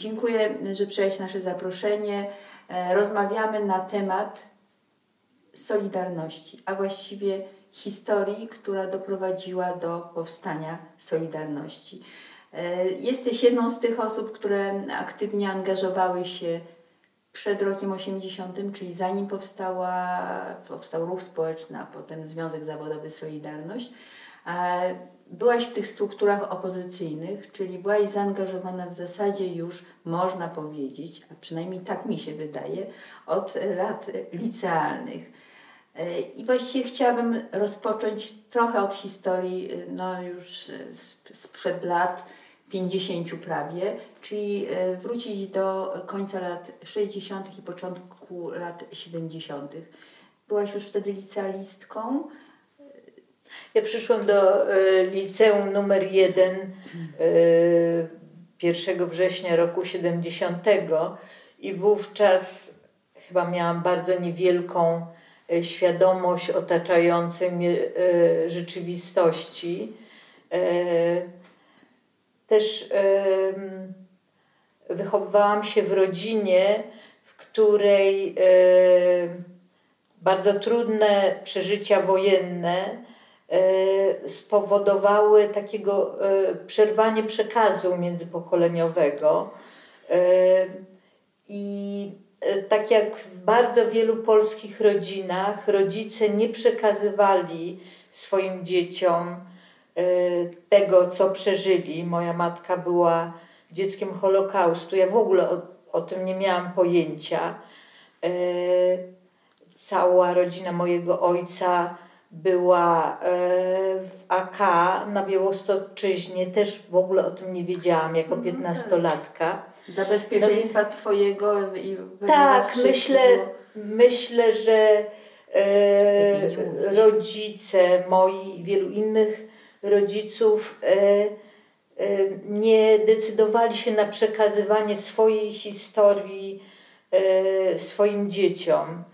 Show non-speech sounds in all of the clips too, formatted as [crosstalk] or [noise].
Dziękuję, że przyjęłaś nasze zaproszenie. E, rozmawiamy na temat Solidarności, a właściwie historii, która doprowadziła do powstania Solidarności. E, jesteś jedną z tych osób, które aktywnie angażowały się przed rokiem 80, czyli zanim powstała, powstał ruch społeczny, a potem Związek Zawodowy Solidarność. E, byłaś w tych strukturach opozycyjnych, czyli byłaś zaangażowana w zasadzie już, można powiedzieć, a przynajmniej tak mi się wydaje, od lat licealnych. E, I właściwie chciałabym rozpocząć trochę od historii, no już sprzed lat 50 prawie, czyli e, wrócić do końca lat 60. i początku lat 70. Byłaś już wtedy licealistką. Ja przyszłam do e, liceum numer 1 1 września roku 70 i wówczas chyba miałam bardzo niewielką E, świadomość otaczającej mnie e, rzeczywistości. E, też wychowywałam się w rodzinie, w której bardzo trudne przeżycia wojenne spowodowały takiego przerwanie przekazu międzypokoleniowego. I E, tak jak w bardzo wielu polskich rodzinach, rodzice nie przekazywali swoim dzieciom e, tego, co przeżyli. Moja matka była dzieckiem Holokaustu. Ja w ogóle o, o tym nie miałam pojęcia. E, cała rodzina mojego ojca była w AK na Białostoczyźnie. Też w ogóle o tym nie wiedziałam jako mhm, piętnastolatka. Dla bezpieczeństwa no, Twojego i Tak, myślę, myślę, że e, rodzice moi i wielu innych rodziców e, e, nie decydowali się na przekazywanie swojej historii e, swoim dzieciom.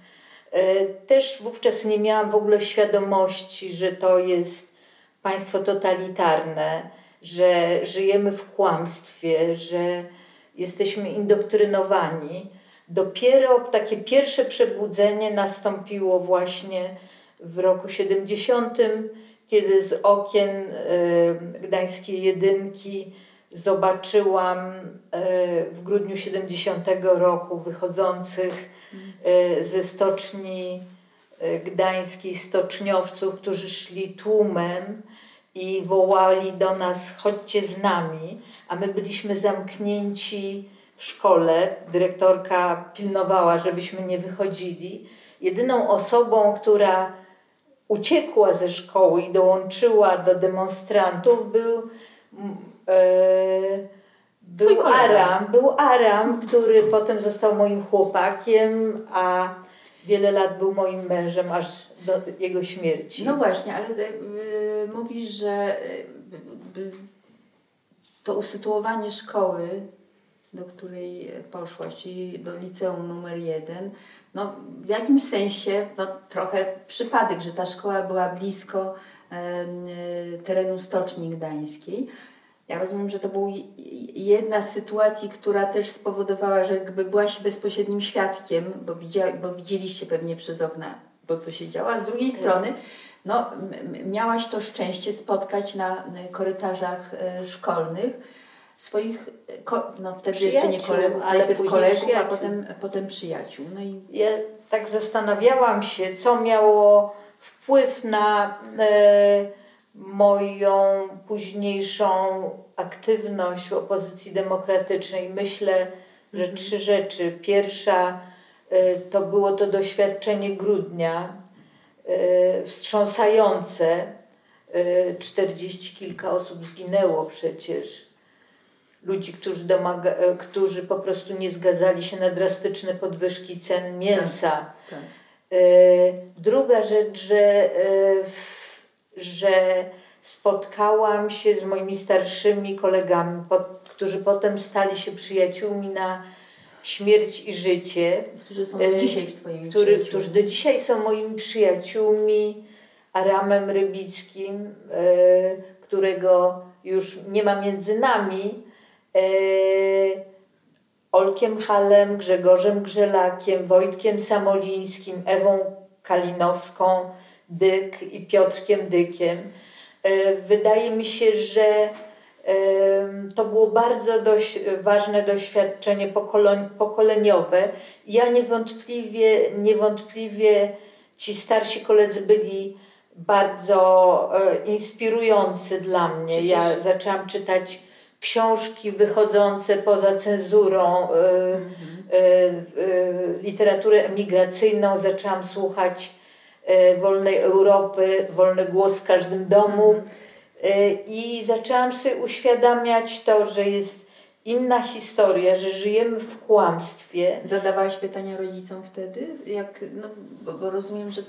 E, też wówczas nie miałam w ogóle świadomości, że to jest państwo totalitarne, że żyjemy w kłamstwie, że jesteśmy indoktrynowani. Dopiero takie pierwsze przebudzenie nastąpiło właśnie w roku 70, kiedy z okien e, Gdańskiej Jedynki zobaczyłam e, w grudniu 70 roku wychodzących e, ze stoczni gdańskiej stoczniowców, którzy szli tłumem i wołali do nas: chodźcie z nami a my byliśmy zamknięci w szkole. Dyrektorka pilnowała, żebyśmy nie wychodzili. Jedyną osobą, która uciekła ze szkoły i dołączyła do demonstrantów, był, e, był Aram, był Aram, który potem został moim chłopakiem, a wiele lat był moim mężem aż do jego śmierci. No właśnie, ale y, mówisz, że y, to usytuowanie szkoły, do której poszłaś, czyli do liceum numer jeden, no w jakimś sensie no, trochę przypadek, że ta szkoła była blisko e, terenu Stoczni Gdańskiej. Ja rozumiem, że to była jedna z sytuacji, która też spowodowała, że jakby byłaś bezpośrednim świadkiem, bo, widzia, bo widzieliście pewnie przez okna to, co się działo, a z drugiej strony no, miałaś to szczęście spotkać na korytarzach e, szkolnych swoich, no wtedy jeszcze nie kolegów, ale najpierw kolegów, przyjaciół. a potem, potem przyjaciół. No i... Ja tak zastanawiałam się, co miało wpływ na e, moją późniejszą aktywność w opozycji demokratycznej. Myślę, że mhm. trzy rzeczy. Pierwsza e, to było to doświadczenie grudnia E, wstrząsające. E, czterdzieści kilka osób zginęło przecież. Ludzi, którzy, domaga, którzy po prostu nie zgadzali się na drastyczne podwyżki cen mięsa. Tak, tak. Druga rzecz, że, że spotkałam się z moimi starszymi kolegami, którzy potem stali się przyjaciółmi na śmierć i życie. Którzy są do e, dzisiaj twoimi który, Którzy do dzisiaj są moimi przyjaciółmi. Aramem Rybickim, e, którego już nie ma między nami, Olkiem Halem, Grzegorzem Grzelakiem, Wojtkiem Samolińskim, Ewą Kalinowską, Dyk i Piotrkiem Dykiem. Wydaje mi się, że to było bardzo dość ważne doświadczenie pokoleniowe. Ja niewątpliwie, niewątpliwie ci starsi koledzy byli bardzo e, inspirujący dla mnie. Przecież... Ja zaczęłam czytać książki wychodzące poza cenzurą, e, mhm. e, literaturę emigracyjną, zaczęłam słuchać Wolnej Europy, Wolny Głos w każdym domu. E, I zaczęłam sobie uświadamiać to, że jest inna historia, że żyjemy w kłamstwie. Zadawałaś pytania rodzicom wtedy? Jak, no, bo, bo rozumiem, że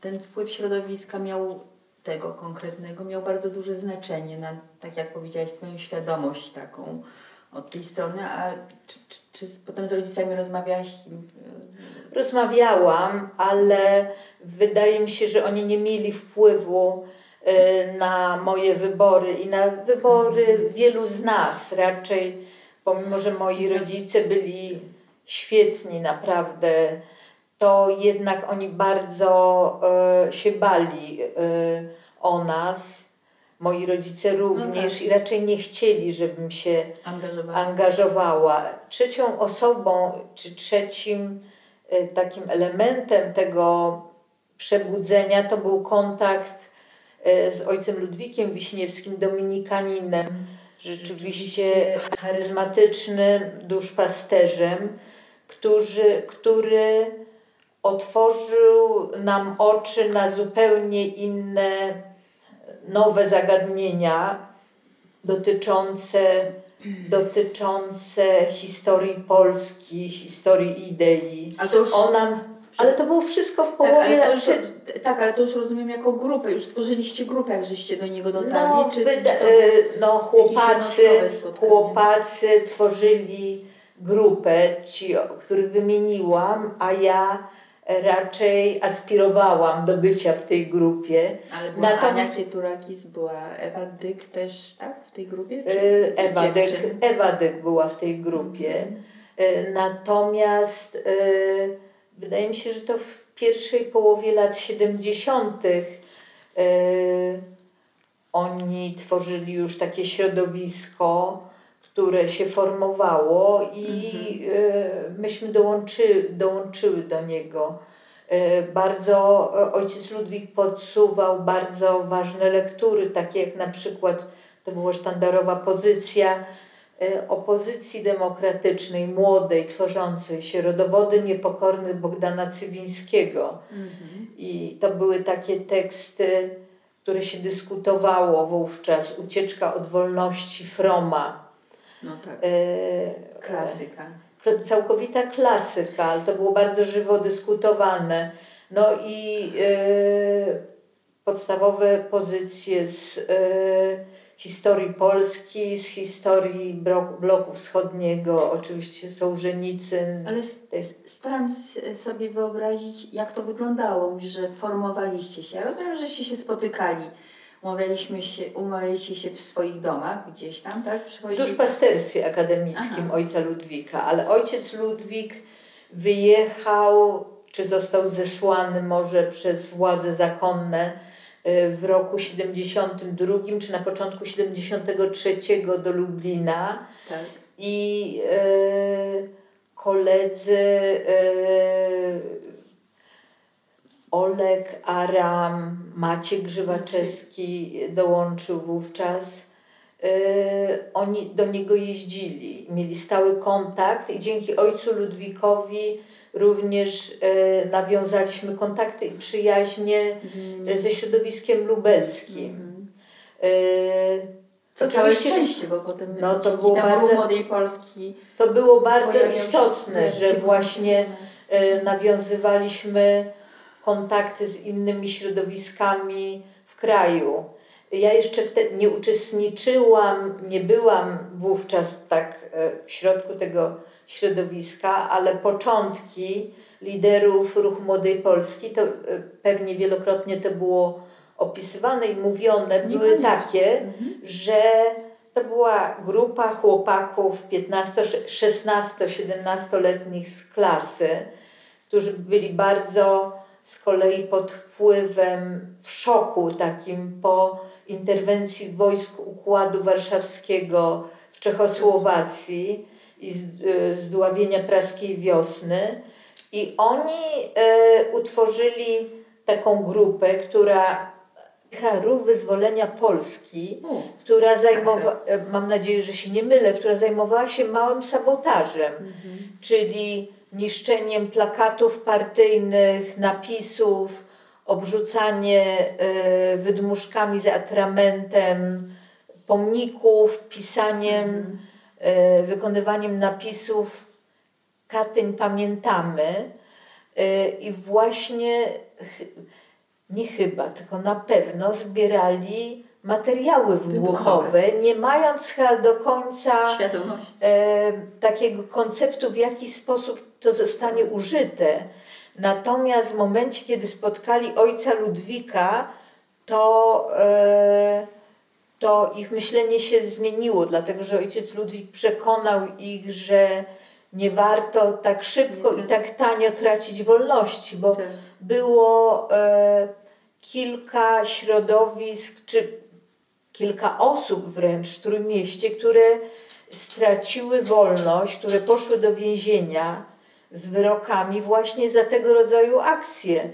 ten wpływ środowiska miał tego konkretnego, miał bardzo duże znaczenie na, tak jak powiedziałaś, Twoją świadomość taką od tej strony, a czy, czy, czy potem z rodzicami rozmawiałaś? Rozmawiałam, ale wydaje mi się, że oni nie mieli wpływu Y, na moje wybory i na wybory wielu z nas raczej, pomimo że moi rodzice byli świetni naprawdę, to jednak oni bardzo y, się bali y, o nas. Moi rodzice również no tak. i raczej nie chcieli, żebym się angażowała. angażowała. Trzecią osobą, czy trzecim takim elementem tego przebudzenia to był kontakt E, z ojcem Ludwikiem Wiśniewskim, dominikaninem, rzeczywiście charyzmatycznym duszpasterzem, który, który otworzył nam oczy na zupełnie inne, nowe zagadnienia dotyczące, dotyczące historii Polski, historii idei. Ale to już... On nam ale to było wszystko w tak, połowie tak, ale to już, tak, ale to już rozumiem jako grupę, już tworzyliście grupę, jak żeście do niego dotarli? No, czy, wyda, czy y, no chłopacy, chłopacy tworzyli grupę, ci, których wymieniłam, a ja raczej aspirowałam do bycia w tej grupie. Ale była Natom... Ania Kieturakis, była Ewa Dyk też, tak? W tej grupie? Czy y, Ewa, Dyk, Ewa Dyk była w tej grupie. Mm. Natomiast wydaje mi się, że to w pierwszej połowie lat 70. Yy, oni tworzyli już takie środowisko, które się formowało i mhm. myśmy dołączy, dołączyły do niego. E, bardzo ojciec Ludwik podsuwał bardzo ważne lektury, takie jak na przykład to była sztandarowa pozycja E, opozycji demokratycznej, młodej, tworzącej się, rodowody niepokorny Bogdana Cywińskiego. Mhm. I to były takie teksty, które się dyskutowało wówczas. Ucieczka od wolności Froma. No tak. E, klasyka. Całkowita klasyka, ale to było bardzo żywo dyskutowane. No i e, podstawowe pozycje z e, historii Polski, z historii bloku wschodniego, oczywiście Sołżenicyn. Ale staram sobie wyobrazić, jak to wyglądało, że formowaliście się. Ja rozumiem, żeście się spotykali. Umawialiśmy się, umawialiście się w swoich domach gdzieś tam, tak? Przychodzi... W duszpasterstwie akademickim Aha. ojca Ludwika, ale ojciec Ludwik wyjechał, czy został zesłany może przez władze zakonne w roku 72 czy na początku 73 do Lublina. Tak. I e, koledzy e, Olek Aram, Maciek Grzywaczewski dołączył wówczas. E, oni do niego jeździli, mieli stały kontakt i dzięki ojcu Ludwikowi Również e, nawiązaliśmy kontakty i przyjaźnie ze środowiskiem lubelskim. Mm. E, co całe szczęście, bo potem no, to było bardzo, młodej Polski. To było bardzo istotne, że właśnie nawiązywaliśmy kontakty z innymi środowiskami w kraju. Ja jeszcze wtedy nie uczestniczyłam, nie byłam wówczas tak e, w środku tego środowiska, ale początki liderów Ruchu Młodej Polski, to e, pewnie wielokrotnie to było opisywane i mówione, były takie, mhm. że to była grupa chłopaków 15, 16, 17-letnich z klasy, którzy byli bardzo z kolei pod wpływem szoku takim po interwencji wojsk Układu Warszawskiego w Czechosłowacji i zdławienia praskiej wiosny. I oni e, utworzyli taką grupę, która Ruch Wyzwolenia Polski, która zajmowała, [laughs] mam nadzieję, że się nie mylę, która zajmowała się małym sabotażem, mhm. czyli niszczeniem plakatów partyjnych, napisów, obrzucanie y, wydmuszkami z atramentem pomników, pisaniem, y, wykonywaniem napisów. Katyń pamiętamy. Y, i właśnie nie chyba, tylko na pewno zbierali materiały wybuchowe, nie mając chyba do końca e, takiego konceptu, w jaki sposób to zostanie użyte. Natomiast w momencie, kiedy spotkali ojca Ludwika, to, e, to ich myślenie się zmieniło, dlatego że ojciec Ludwik przekonał ich, że nie warto tak szybko i tak tanio tracić wolności, bo tak. Było e, kilka środowisk, czy kilka osób wręcz w Trójmieście, które straciły wolność, które poszły do więzienia z wyrokami właśnie za tego rodzaju akcje.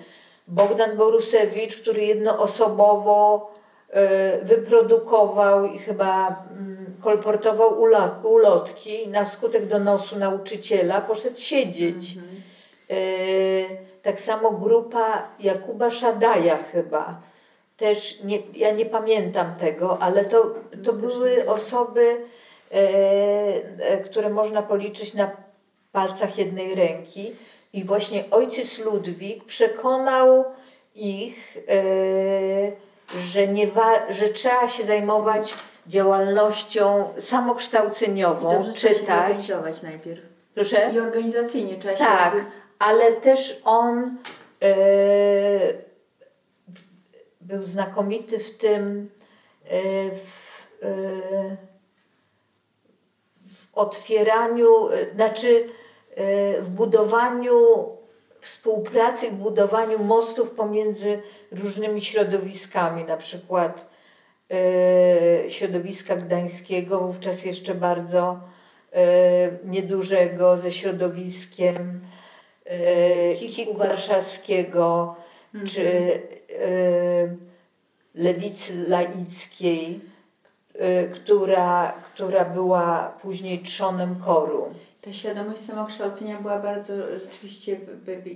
Bogdan Borusewicz, który jednoosobowo e, wyprodukował i chyba mm, kolportował ulotki na skutek donosu nauczyciela, poszedł siedzieć. Mhm. E, tak samo grupa Jakuba Szadaja chyba też nie, ja nie pamiętam tego, ale to, to były osoby, e, e, które można policzyć na palcach jednej ręki. I właśnie ojciec Ludwik przekonał ich, e, że, nie wa- że trzeba się zajmować działalnością samokształceniową, I dobrze czytać. Trzeba się najpierw. Proszę? I organizacyjnie trzeba się... Tak, jakby... ale też on... E, był znakomity w tym, e, w, e, w otwieraniu, e, znaczy w budowaniu współpracy, w budowaniu mostów pomiędzy różnymi środowiskami, na przykład środowiska gdańskiego, wówczas jeszcze bardzo niedużego, ze środowiskiem Kiku Warszawskiego, mhm. czy Y, lewicy laickiej, y, która, która była później trzonem koru. Ta świadomość samokształcenia była bardzo rzeczywiście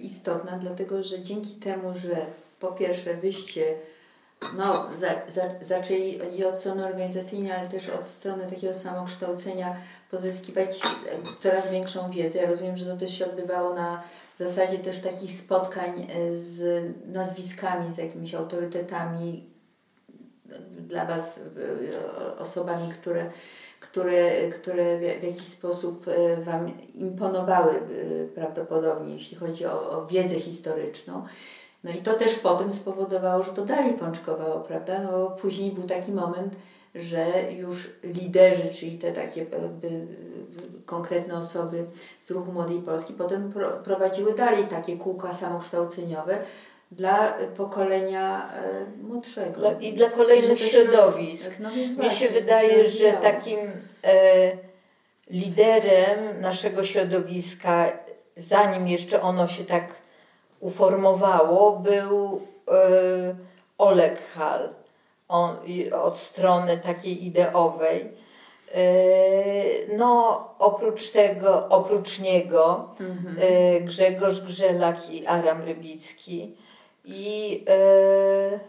istotna, dlatego że dzięki temu, że po pierwsze wyście no, za, za, zaczęli i od strony organizacyjnej, ale też od strony takiego samokształcenia pozyskiwać coraz większą wiedzę. Ja rozumiem, że to też się odbywało na w zasadzie też takich spotkań e, z nazwiskami, z jakimiś autorytetami dla Was, e, osobami, które, które, które w jakiś sposób e, Wam imponowały prawdopodobnie, jeśli chodzi o, o wiedzę historyczną. No i to też potem spowodowało, że to dalej pączkowało, prawda? No bo później był taki moment, że już liderzy, czyli te takie jakby konkretne osoby z ruchu Młodej Polski potem prowadziły dalej takie kółka samokształceniowe dla pokolenia e, młodszego. I dla kolejnych środowisk. Roz... No Mnie właśnie, się wydaje, że takim e, liderem naszego środowiska, zanim jeszcze ono się tak uformowało, był e, Oleg Hal. On, od strony takiej ideowej E, no, oprócz tego, oprócz niego mhm. E, Grzegorz Grzelak i Aram Rybicki. I e,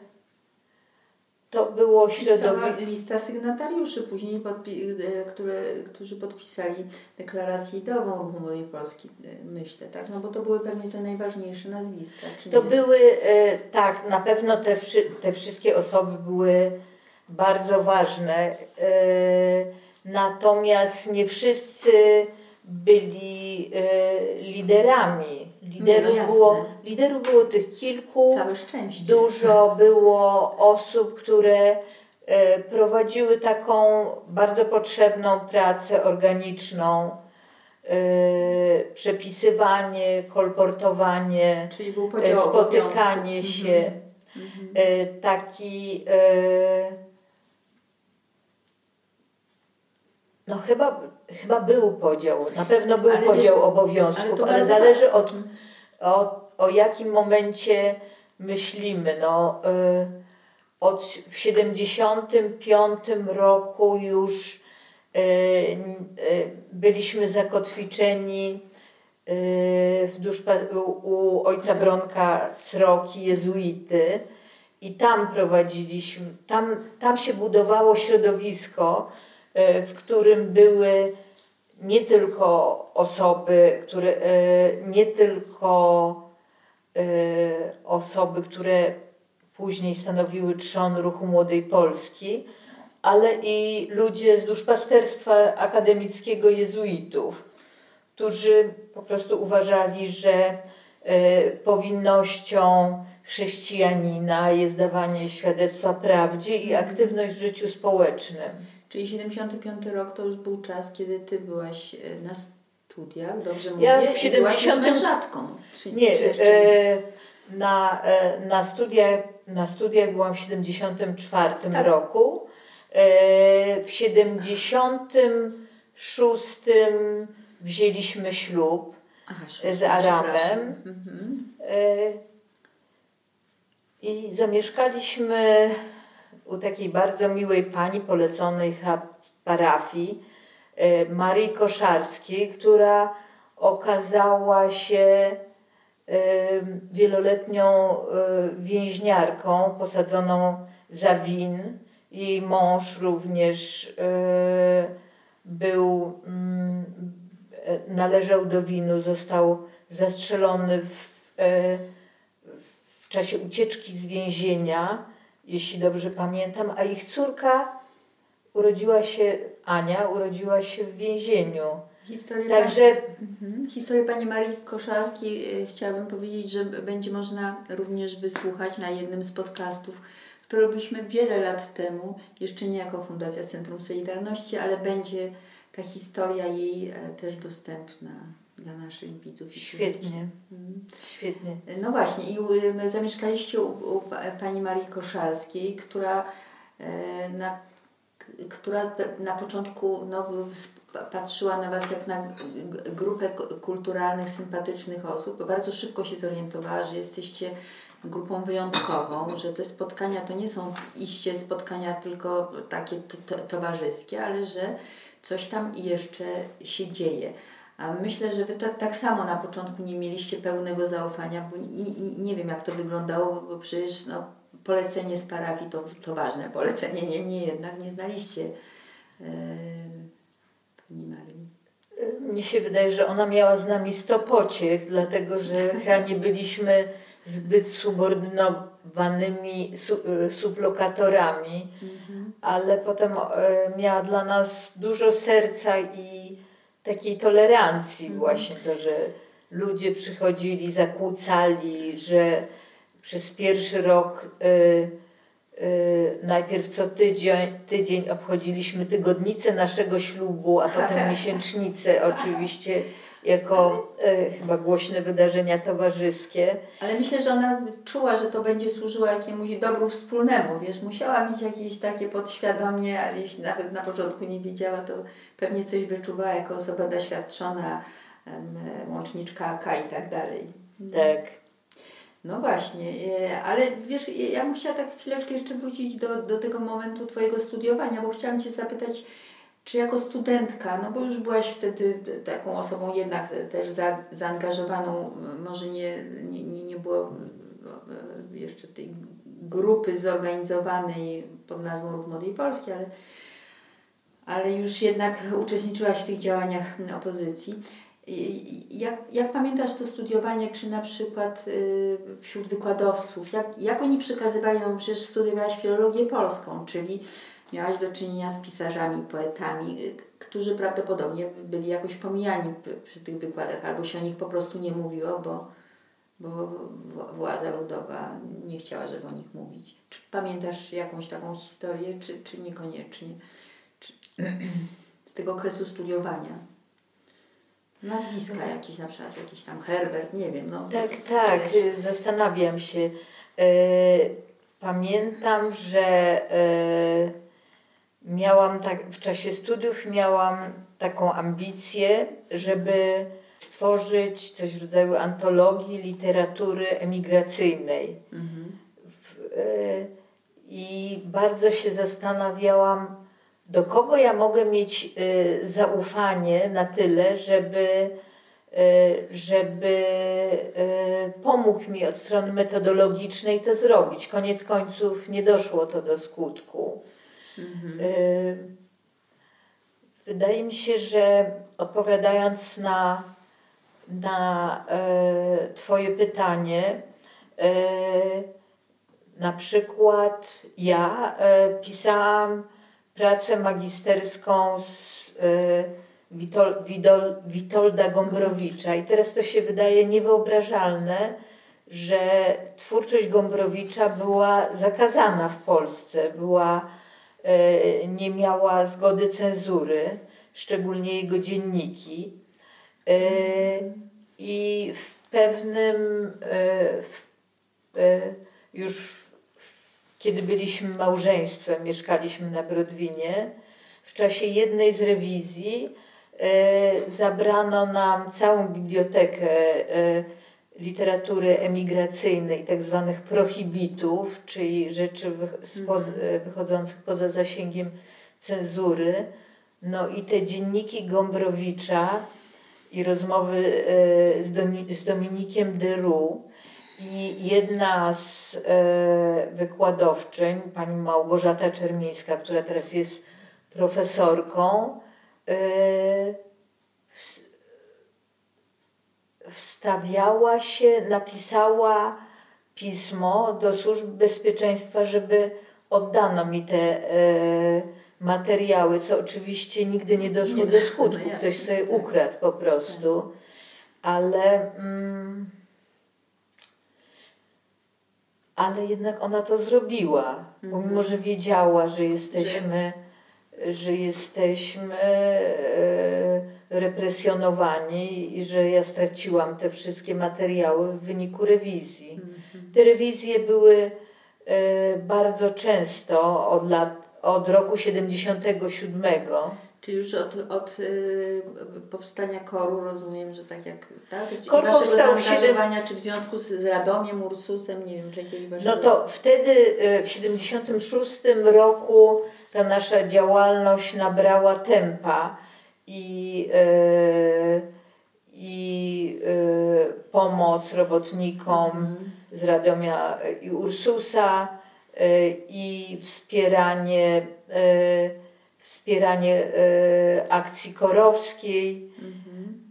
to było środowisko. lista sygnatariuszy później, podpi- które, którzy podpisali deklarację ideową Ruchu Młodej Polski, myślę, tak? No bo to były pewnie te najważniejsze nazwiska. to nie? były, tak, na pewno te, te wszystkie osoby były bardzo ważne. Natomiast nie wszyscy byli e, liderami. Liderów, no było, liderów było tych kilku. Całe szczęście. Dużo było osób, które e, prowadziły taką bardzo potrzebną pracę organiczną, e, przepisywanie, kolportowanie, spotykanie obowiązków. się, Mhm. e, taki e, no chyba, chyba był podział, na pewno był Ale podział ale obowiązków, ale, bardzo zależy wa- od, o, o jakim momencie myślimy. No, y, od, w 75 roku już y, y, byliśmy zakotwiczeni y, w duszpa- u, u ojca Bronka Sroki, jezuity. I tam prowadziliśmy, tam, tam się budowało środowisko, w którym były nie tylko osoby, które, y, nie tylko y, osoby, które później stanowiły trzon ruchu Młodej Polski, ale i ludzie z duszpasterstwa akademickiego jezuitów, którzy po prostu uważali, że powinnością chrześcijanina jest dawanie świadectwa prawdzie i aktywność w życiu społecznym. Czyli 75 rok to już był czas, kiedy ty byłaś e, na studiach, dobrze Ja mówię? w I byłaś już 70 mężatką. Czy, Nie, czy jeszcze e, na, e, na, studiach, na studiach byłam w 74 Tak. roku. E, w 76 wzięliśmy ślub Aha, z szóstka, Aramem. Mhm. e, i zamieszkaliśmy u takiej bardzo miłej pani poleconej parafii, e, Marii Koszarskiej, która okazała się e, wieloletnią e, więźniarką posadzoną za win. Jej mąż również był, mm, należał do winu, został zastrzelony w, w czasie ucieczki z więzienia, jeśli dobrze pamiętam, a ich córka urodziła się, Ania, urodziła się w więzieniu. Historię Także Mhm. Historię pani Marii Koszalskiej e, chciałabym powiedzieć, że będzie można również wysłuchać na jednym z podcastów, który robiliśmy wiele lat temu, jeszcze nie jako Fundacja Centrum Solidarności, ale będzie ta historia jej e, też dostępna dla naszych widzów. świetnie, Mhm. świetnie. No właśnie, i u, zamieszkaliście u, u pa- pani Marii Koszalskiej, która e, na, która na początku no, patrzyła na Was jak na grupę kulturalnych, sympatycznych osób. Bardzo szybko się zorientowała, że jesteście grupą wyjątkową, że te spotkania to nie są iście spotkania tylko takie towarzyskie, ale że coś tam jeszcze się dzieje. A myślę, że Wy tak, tak samo na początku nie mieliście pełnego zaufania, bo nie, nie, wiem jak to wyglądało, bo, przecież no, polecenie z parafii to, to ważne polecenie, niemniej jednak nie znaliście e, Pani Marii. Mnie się wydaje, że ona miała z nami sto pociech, dlatego że [laughs] chyba nie byliśmy zbyt subordynowanymi su, e, sublokatorami, ale potem e, miała dla nas dużo serca i takiej tolerancji właśnie to, że ludzie przychodzili, zakłócali, że przez pierwszy rok y, y, najpierw co tydzień, tydzień obchodziliśmy tygodnicę naszego ślubu, a potem miesięcznicę oczywiście jako y, chyba głośne wydarzenia towarzyskie. Ale myślę, że ona czuła, że to będzie służyło jakiemuś dobru wspólnemu, wiesz, musiała mieć jakieś takie podświadomie, ale jeśli nawet na początku nie wiedziała, to pewnie coś wyczuwała jako osoba doświadczona, em, łączniczka AK i tak dalej. Tak. No właśnie, e, ale wiesz, ja bym chciała tak chwileczkę jeszcze wrócić do, do tego momentu Twojego studiowania, bo chciałam Cię zapytać, czy jako studentka, no bo już byłaś wtedy taką osobą jednak też za, zaangażowaną, może nie, nie, nie było e, jeszcze tej grupy zorganizowanej pod nazwą Ruch Młodej Polski, ale, ale już jednak uczestniczyłaś w tych działaniach opozycji. Jak, jak pamiętasz to studiowanie, czy na przykład y, wśród wykładowców, jak, jak oni przekazywali, no przecież studiowałaś filologię polską, czyli miałaś do czynienia z pisarzami, poetami, y, którzy prawdopodobnie byli jakoś pomijani przy tych wykładach, albo się o nich po prostu nie mówiło, bo, bo władza ludowa nie chciała, żeby o nich mówić. Czy pamiętasz jakąś taką historię, czy, czy niekoniecznie? Czy, z tego okresu studiowania? Nazwiska jakieś na przykład, jakiś tam Herbert, nie wiem. No, tak, tak, zastanawiam się. E, pamiętam, że miałam tak, w czasie studiów miałam taką ambicję, żeby stworzyć coś w rodzaju antologii literatury emigracyjnej. Mhm. W, y, I bardzo się zastanawiałam, do kogo ja mogę mieć y, zaufanie na tyle, żeby, y, żeby pomógł mi od strony metodologicznej to zrobić. Koniec końców nie doszło to do skutku. Mhm. Wydaje mi się, że odpowiadając na na e, Twoje pytanie. E, na przykład ja pisałam pracę magisterską z Witol, Witol, Witolda Gombrowicza i teraz to się wydaje niewyobrażalne, że twórczość Gombrowicza była zakazana w Polsce, była, nie miała zgody cenzury, szczególnie jego dzienniki. E, I w pewnym, e, e, już kiedy byliśmy małżeństwem, mieszkaliśmy na Brodwinie, w czasie jednej z rewizji zabrano nam całą bibliotekę literatury emigracyjnej, tak zwanych prohibitów, czyli rzeczy mhm. wychodzących poza zasięgiem cenzury. No i te dzienniki Gombrowicza i rozmowy e, z, Dominikiem Deru. I jedna z e, wykładowczyń, pani Małgorzata Czermińska, która teraz jest profesorką, e, wstawiała się, napisała pismo do służb bezpieczeństwa, żeby oddano mi te materiały, co oczywiście nigdy nie doszło nie do skutku. No Ktoś sobie tak. ukradł po prostu. Tak. Ale, mm, ale jednak ona to zrobiła, mhm. pomimo, że wiedziała, że jesteśmy, że, że jesteśmy e, represjonowani i że ja straciłam te wszystkie materiały w wyniku rewizji. Mhm. Te rewizje były e, bardzo często od lat od roku 77. Czyli już od, od y, powstania koru rozumiem, że tak jak tak? Kor I waszego zaangażowania, 7... czy w związku z, z Radomiem, Ursusem, nie wiem, czy jakieś waszego... No to wtedy y, w 76 roku ta nasza działalność nabrała tempa i, y, i y, pomoc robotnikom -hmm. z Radomia i Ursusa E, i wspieranie, e, wspieranie e, akcji korowskiej mhm.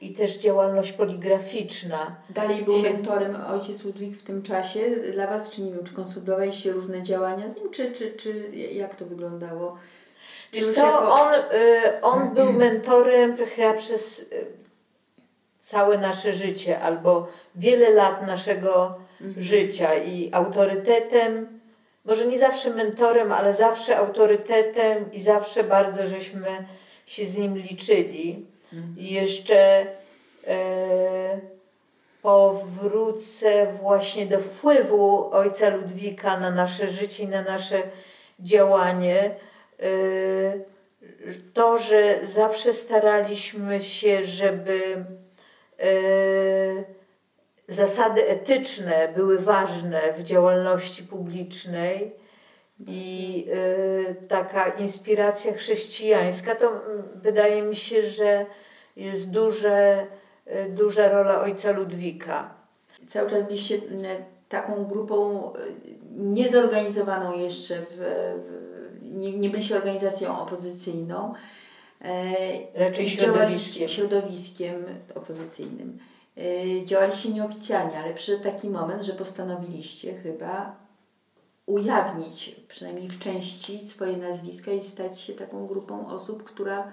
i też działalność poligraficzna. Dalej był się... mentorem ojciec Ludwik w tym czasie dla Was, czy nie wiem, czy konsultowaliście różne działania z nim, czy, czy, czy jak to wyglądało? Czy co, jako... on, on był [clears throat] mentorem chyba przez całe nasze życie albo wiele lat naszego mhm. życia i autorytetem, może nie zawsze mentorem, ale zawsze autorytetem i zawsze bardzo żeśmy się z nim liczyli. Mhm. I jeszcze e, powrócę właśnie do wpływu ojca Ludwika na nasze życie i na nasze działanie. E, to, że zawsze staraliśmy się, żeby e, zasady etyczne były ważne w działalności publicznej i y, taka inspiracja chrześcijańska, to wydaje mi się, że jest duże, y, duża rola ojca Ludwika. Cały czas byliście taką grupą y, niezorganizowaną jeszcze, w, nie, nie byliście organizacją opozycyjną, e, raczej środowiskiem. środowiskiem opozycyjnym. Y, działaliście nieoficjalnie, ale przyszedł taki moment, że postanowiliście chyba ujawnić przynajmniej w części swoje nazwiska i stać się taką grupą osób, która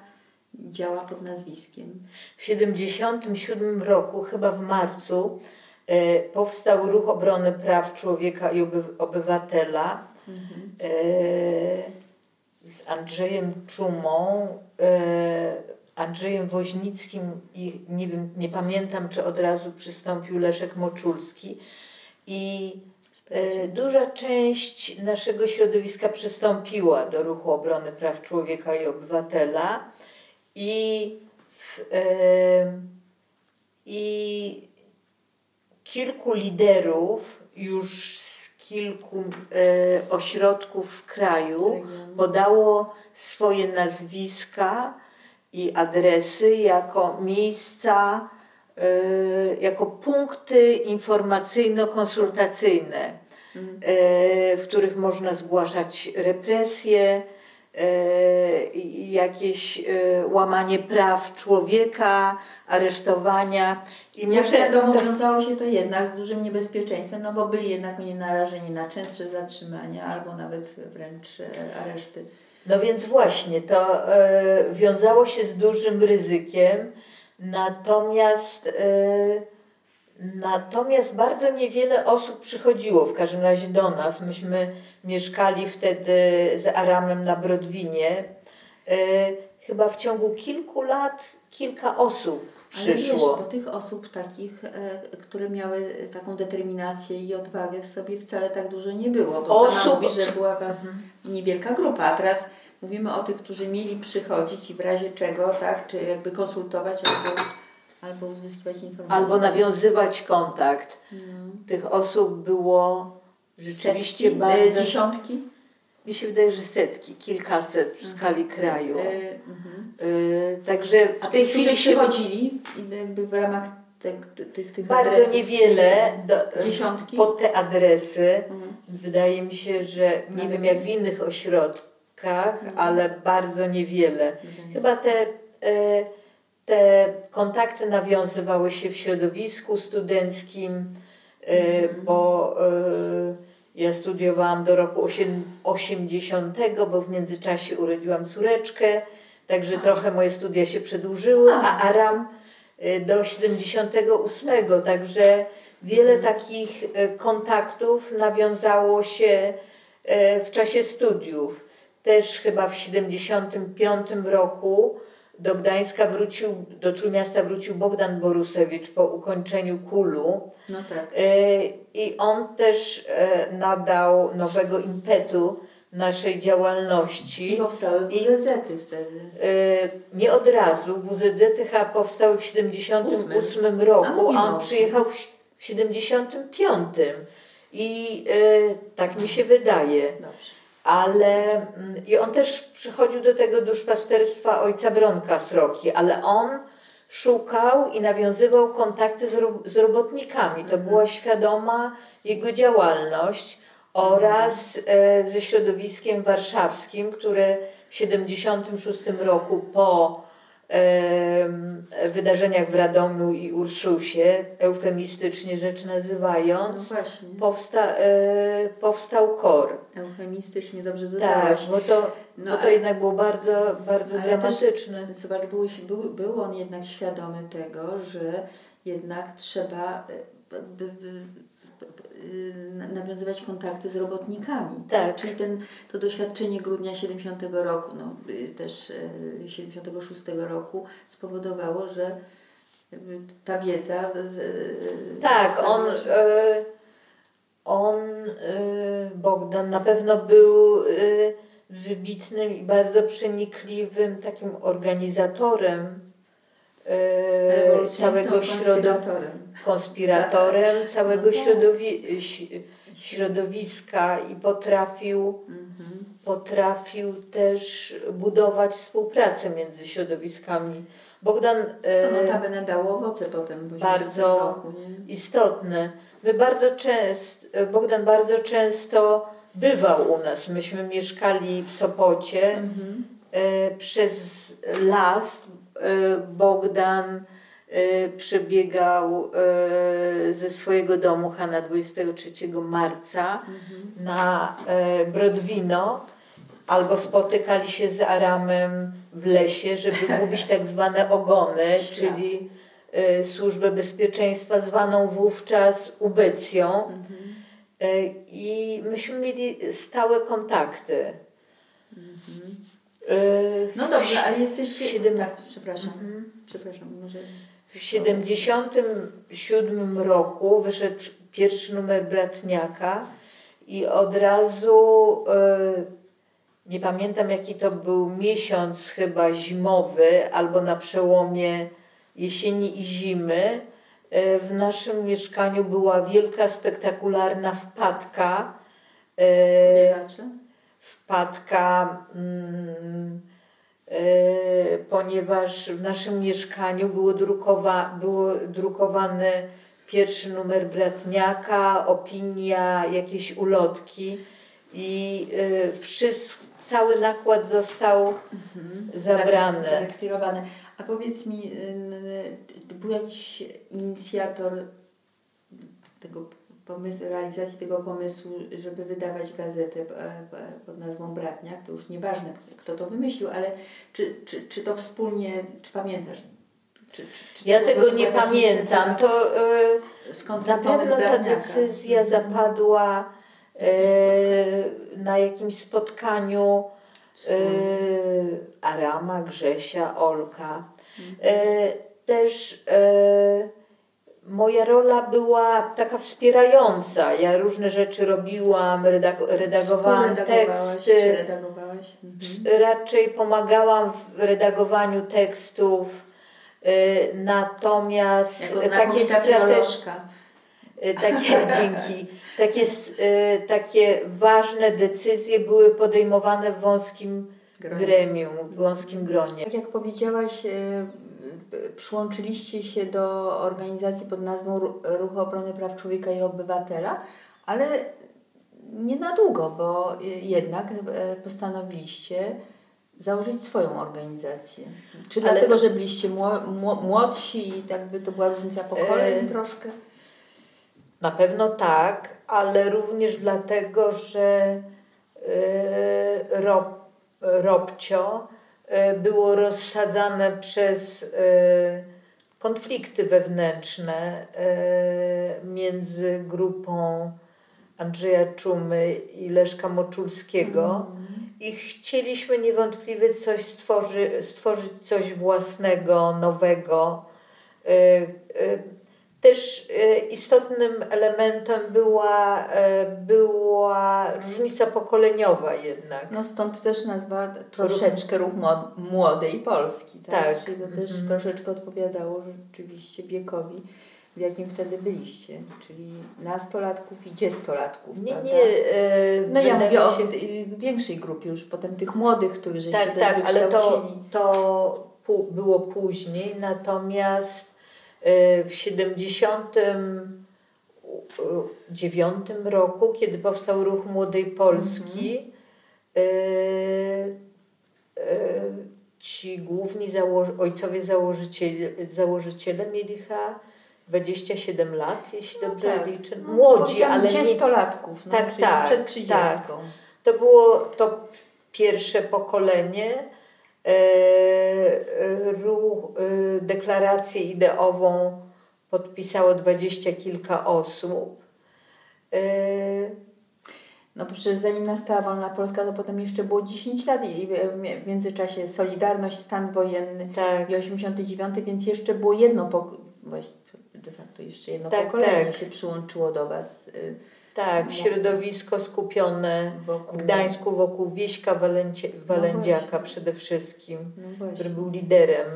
działa pod nazwiskiem. W 1977 roku, chyba w marcu, e, powstał Ruch Obrony Praw Człowieka i oby, Obywatela mhm. e, z Andrzejem Czumą, e, Andrzejem Woźnickim i nie, wiem, nie pamiętam, czy od razu przystąpił Leszek Moczulski. I e, duża część naszego środowiska przystąpiła do Ruchu Obrony Praw Człowieka i Obywatela i, w, e, i kilku liderów już z kilku e, ośrodków w kraju podało swoje nazwiska i adresy jako miejsca, e, jako punkty informacyjno-konsultacyjne, mhm. e, w których można zgłaszać represje, jakieś e, łamanie praw człowieka, aresztowania. I Jak muszę, wiadomo, to... wiązało się to jednak z dużym niebezpieczeństwem, no bo byli jednak oni narażeni na częstsze zatrzymania albo nawet wręcz e, areszty. No więc właśnie, to e, wiązało się z dużym ryzykiem, natomiast e, Natomiast bardzo niewiele osób przychodziło w każdym razie do nas. Myśmy mieszkali wtedy z Aramem na Brodwinie. E, chyba w ciągu kilku lat kilka osób przyszło. Ale wiesz, bo tych osób takich, e, które miały taką determinację i odwagę w sobie wcale tak dużo nie było. Bo osób... sama mówi, że była was mhm. niewielka grupa, a teraz mówimy o tych, którzy mieli przychodzić i w razie czego, tak, czy jakby konsultować albo Albo uzyskiwać informacje. Albo nawiązywać kontakt. No. Tych osób było rzeczywiście setki? bardzo... Dziesiątki? Mi się wydaje, że setki, kilkaset w skali kraju. E, mhm. e, także w tej chwili się chodzili jakby w ramach tych, tych, tych Bardzo adresów. niewiele. Do, Dziesiątki? Pod te adresy. Mhm. Wydaje mi się, że nie wiem jak w innych ośrodkach, mhm. ale bardzo niewiele. Chyba te... E, te kontakty nawiązywały się w środowisku studenckim, mm. bo ja studiowałam do roku 80, bo w międzyczasie urodziłam córeczkę, także trochę moje studia się przedłużyły, a, Aram e, do 78, także wiele mm. takich kontaktów nawiązało się w czasie studiów. Też chyba w 75 roku do Gdańska wrócił, do Trójmiasta wrócił Bogdan Borusewicz po ukończeniu kulu. No tak. E, I on też e, nadał nowego impetu naszej działalności. I powstały WZZ-y wtedy. E, nie od razu. WZZ-y chyba powstały w 78 roku, a, on przyjechał w, w 75. I tak mi się wydaje. Dobrze ale mm, i on też przychodził do tego duszpasterstwa ojca Bronka Sroki, ale on szukał i nawiązywał kontakty z, ro, z robotnikami. To mhm. była świadoma jego działalność oraz e, ze środowiskiem warszawskim, które w 76 roku po wydarzeniach w Radomiu i Ursusie, eufemistycznie rzecz nazywając, no powsta, e, powstał KOR. Eufemistycznie dobrze dodałaś. Tak, bo to, no, bo to jednak było bardzo, bardzo dramatyczne. Też, zobacz, był, był, był on jednak świadomy tego, że jednak trzeba e, by, by, nawiązywać kontakty z robotnikami. Tak. Czyli ten, to doświadczenie grudnia 70 roku, no, y, też 76 y, roku spowodowało, że ta wiedza. Tak, on, on, Bogdan na pewno był wybitnym i bardzo przenikliwym takim organizatorem całego środowiska, konspiratorem całego no tak. środowi środowiska i potrafił, mhm. potrafił też budować współpracę między środowiskami. Bogdan, e, Co notabene dało owoce potem. Bardzo roku, istotne. My bardzo często, Bogdan bardzo często bywał u nas. Myśmy mieszkali w Sopocie. Mhm. E, przez las Bogdan y, przebiegał y, ze swojego domu Hanna 23 marca mhm. na Brodwino albo spotykali się z Aramem w lesie, żeby [laughs] mówić tak zwane ogony, czyli y, służbę bezpieczeństwa zwaną wówczas ubecją. Mhm. Y, I myśmy mieli stałe kontakty. Mhm. Y, no dobrze, ale jesteście... Siedem... Tak, przepraszam. Mhm. Przepraszam, może... W 1977 roku wyszedł pierwszy numer Bratniaka i od razu, e, nie pamiętam jaki to był miesiąc, chyba zimowy, albo na przełomie jesieni i zimy, e, w naszym mieszkaniu była wielka, spektakularna wpadka. E, wpadka, mm, ponieważ w naszym mieszkaniu było, drukowa, było drukowany pierwszy numer Bratniaka, opinia, jakieś ulotki i y, wszystko, cały nakład został mhm. zabrany. Zarekwirowany. A powiedz mi, y, był jakiś inicjator tego pomysłu, realizacji tego pomysłu, żeby wydawać gazetę e, pod nazwą Bratniak? To już nieważne, kto to wymyślił, ale czy, czy, czy to wspólnie, czy pamiętasz czy, czy, czy ja tego nie pamiętam. To yy, Skąd na pewno ta decyzja mhm. zapadła yy, na jakimś spotkaniu yy, Arama, Grzesia, Olka. Mhm. też moja rola była taka wspierająca. Ja różne rzeczy robiłam, redag redagowałam teksty. Mhm. Raczej pomagałam w redagowaniu tekstów Y, natomiast takie strategiczne takie, [laughs] dzięki, takie, y, takie ważne decyzje były podejmowane w wąskim gremium, w wąskim gronie. Tak jak powiedziałaś, y, przyłączyliście się do organizacji pod nazwą Ruch Obrony Praw Człowieka i Obywatela, ale nie na długo, bo jednak postanowiliście założyć swoją organizację? Czy Ale dlatego, że byliście młodsi i tak by to była różnica pokoleń e... troszkę? Na pewno tak, ale również dlatego, że e, rob, Robcio było rozsadzane przez e, konflikty wewnętrzne między grupą Andrzeja Czumy i Leszka Moczulskiego. Mm i chcieliśmy niewątpliwie coś stworzy, stworzyć coś własnego, nowego. Też y, istotnym elementem była, była różnica pokoleniowa jednak. No stąd też nazwa troszeczkę ruch młodej Polski. Tak? tak. Czyli to też mm -hmm. troszeczkę odpowiadało rzeczywiście wiekowi w jakim wtedy byliście, czyli nastolatków i dziesięciolatków. Nie, prawda? nie. Yy, no ja mówię o większej grupie już, potem tych młodych, których żeście tak, też tak, ale to, to było później, natomiast w 79 roku, kiedy powstał Ruch Młodej Polski, ci główni zało- ojcowie założyciele, założyciele mieli chyba 27 lat, jeśli no dobrze tak. liczę. No, Młodzi, ale nie... latków, no, tak, tak, przed 30. Tak. To było to pierwsze pokolenie. E, e, ruch, e, deklarację ideową podpisało dwadzieścia kilka osób. No przecież zanim nastała wolna Polska, to potem jeszcze było 10 lat i w międzyczasie Solidarność, stan wojenny tak. i 89, więc jeszcze było jedno pokolenie de facto jeszcze jedno tak, pokolenie tak. się przyłączyło do Was. Tak, no. środowisko skupione wokół. w Gdańsku wokół Wieśka Walęcie, Walędziaka no przede wszystkim, no który był liderem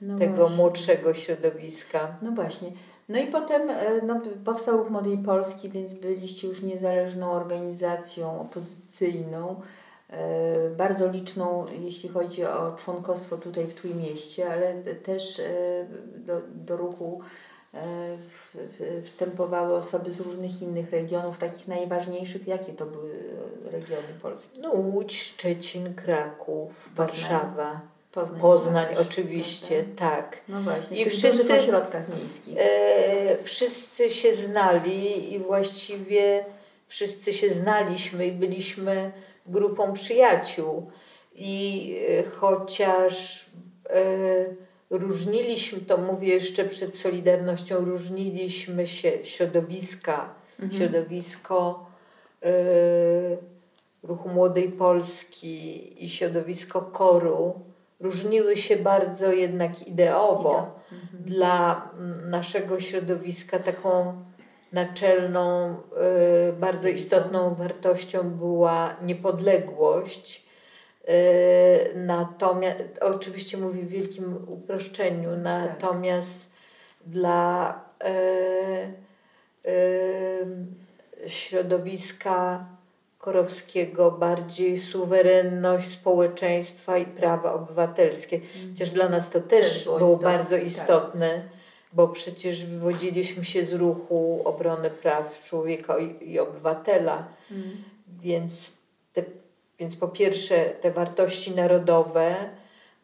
no tego właśnie. młodszego środowiska. No właśnie. No i potem e, no, powstał Ruch Młodej Polski, więc byliście już niezależną organizacją opozycyjną, e, bardzo liczną, jeśli chodzi o członkostwo tutaj w Trójmieście, ale też e, do, do ruchu wstępowały osoby z różnych innych regionów, takich najważniejszych. Jakie to były regiony polskie? No Łódź, Szczecin, Kraków. Warszawa. Poznań, Poznań oczywiście, prawda? tak. No właśnie, I w wszyscy, w ośrodkach miejskich. E, wszyscy się znali i właściwie wszyscy się znaliśmy i byliśmy grupą przyjaciół. I chociaż różniliśmy, to mówię jeszcze przed Solidarnością, różniliśmy się środowiska, mhm. środowisko ruchu Młodej Polski i środowisko koru różniły się bardzo jednak ideowo. Mhm. Dla naszego środowiska taką naczelną, y, bardzo istotną wartością była niepodległość. Y, natomiast, oczywiście mówię w wielkim uproszczeniu, natomiast tak. dla y, y, środowiska Korowskiego bardziej suwerenność społeczeństwa i prawa obywatelskie. Chociaż dla nas to też, też było, było istotne, bardzo tak. istotne, tak. bo przecież wywodziliśmy się z ruchu obrony praw człowieka i, i obywatela. Mm. Więc, te, więc po pierwsze te wartości narodowe,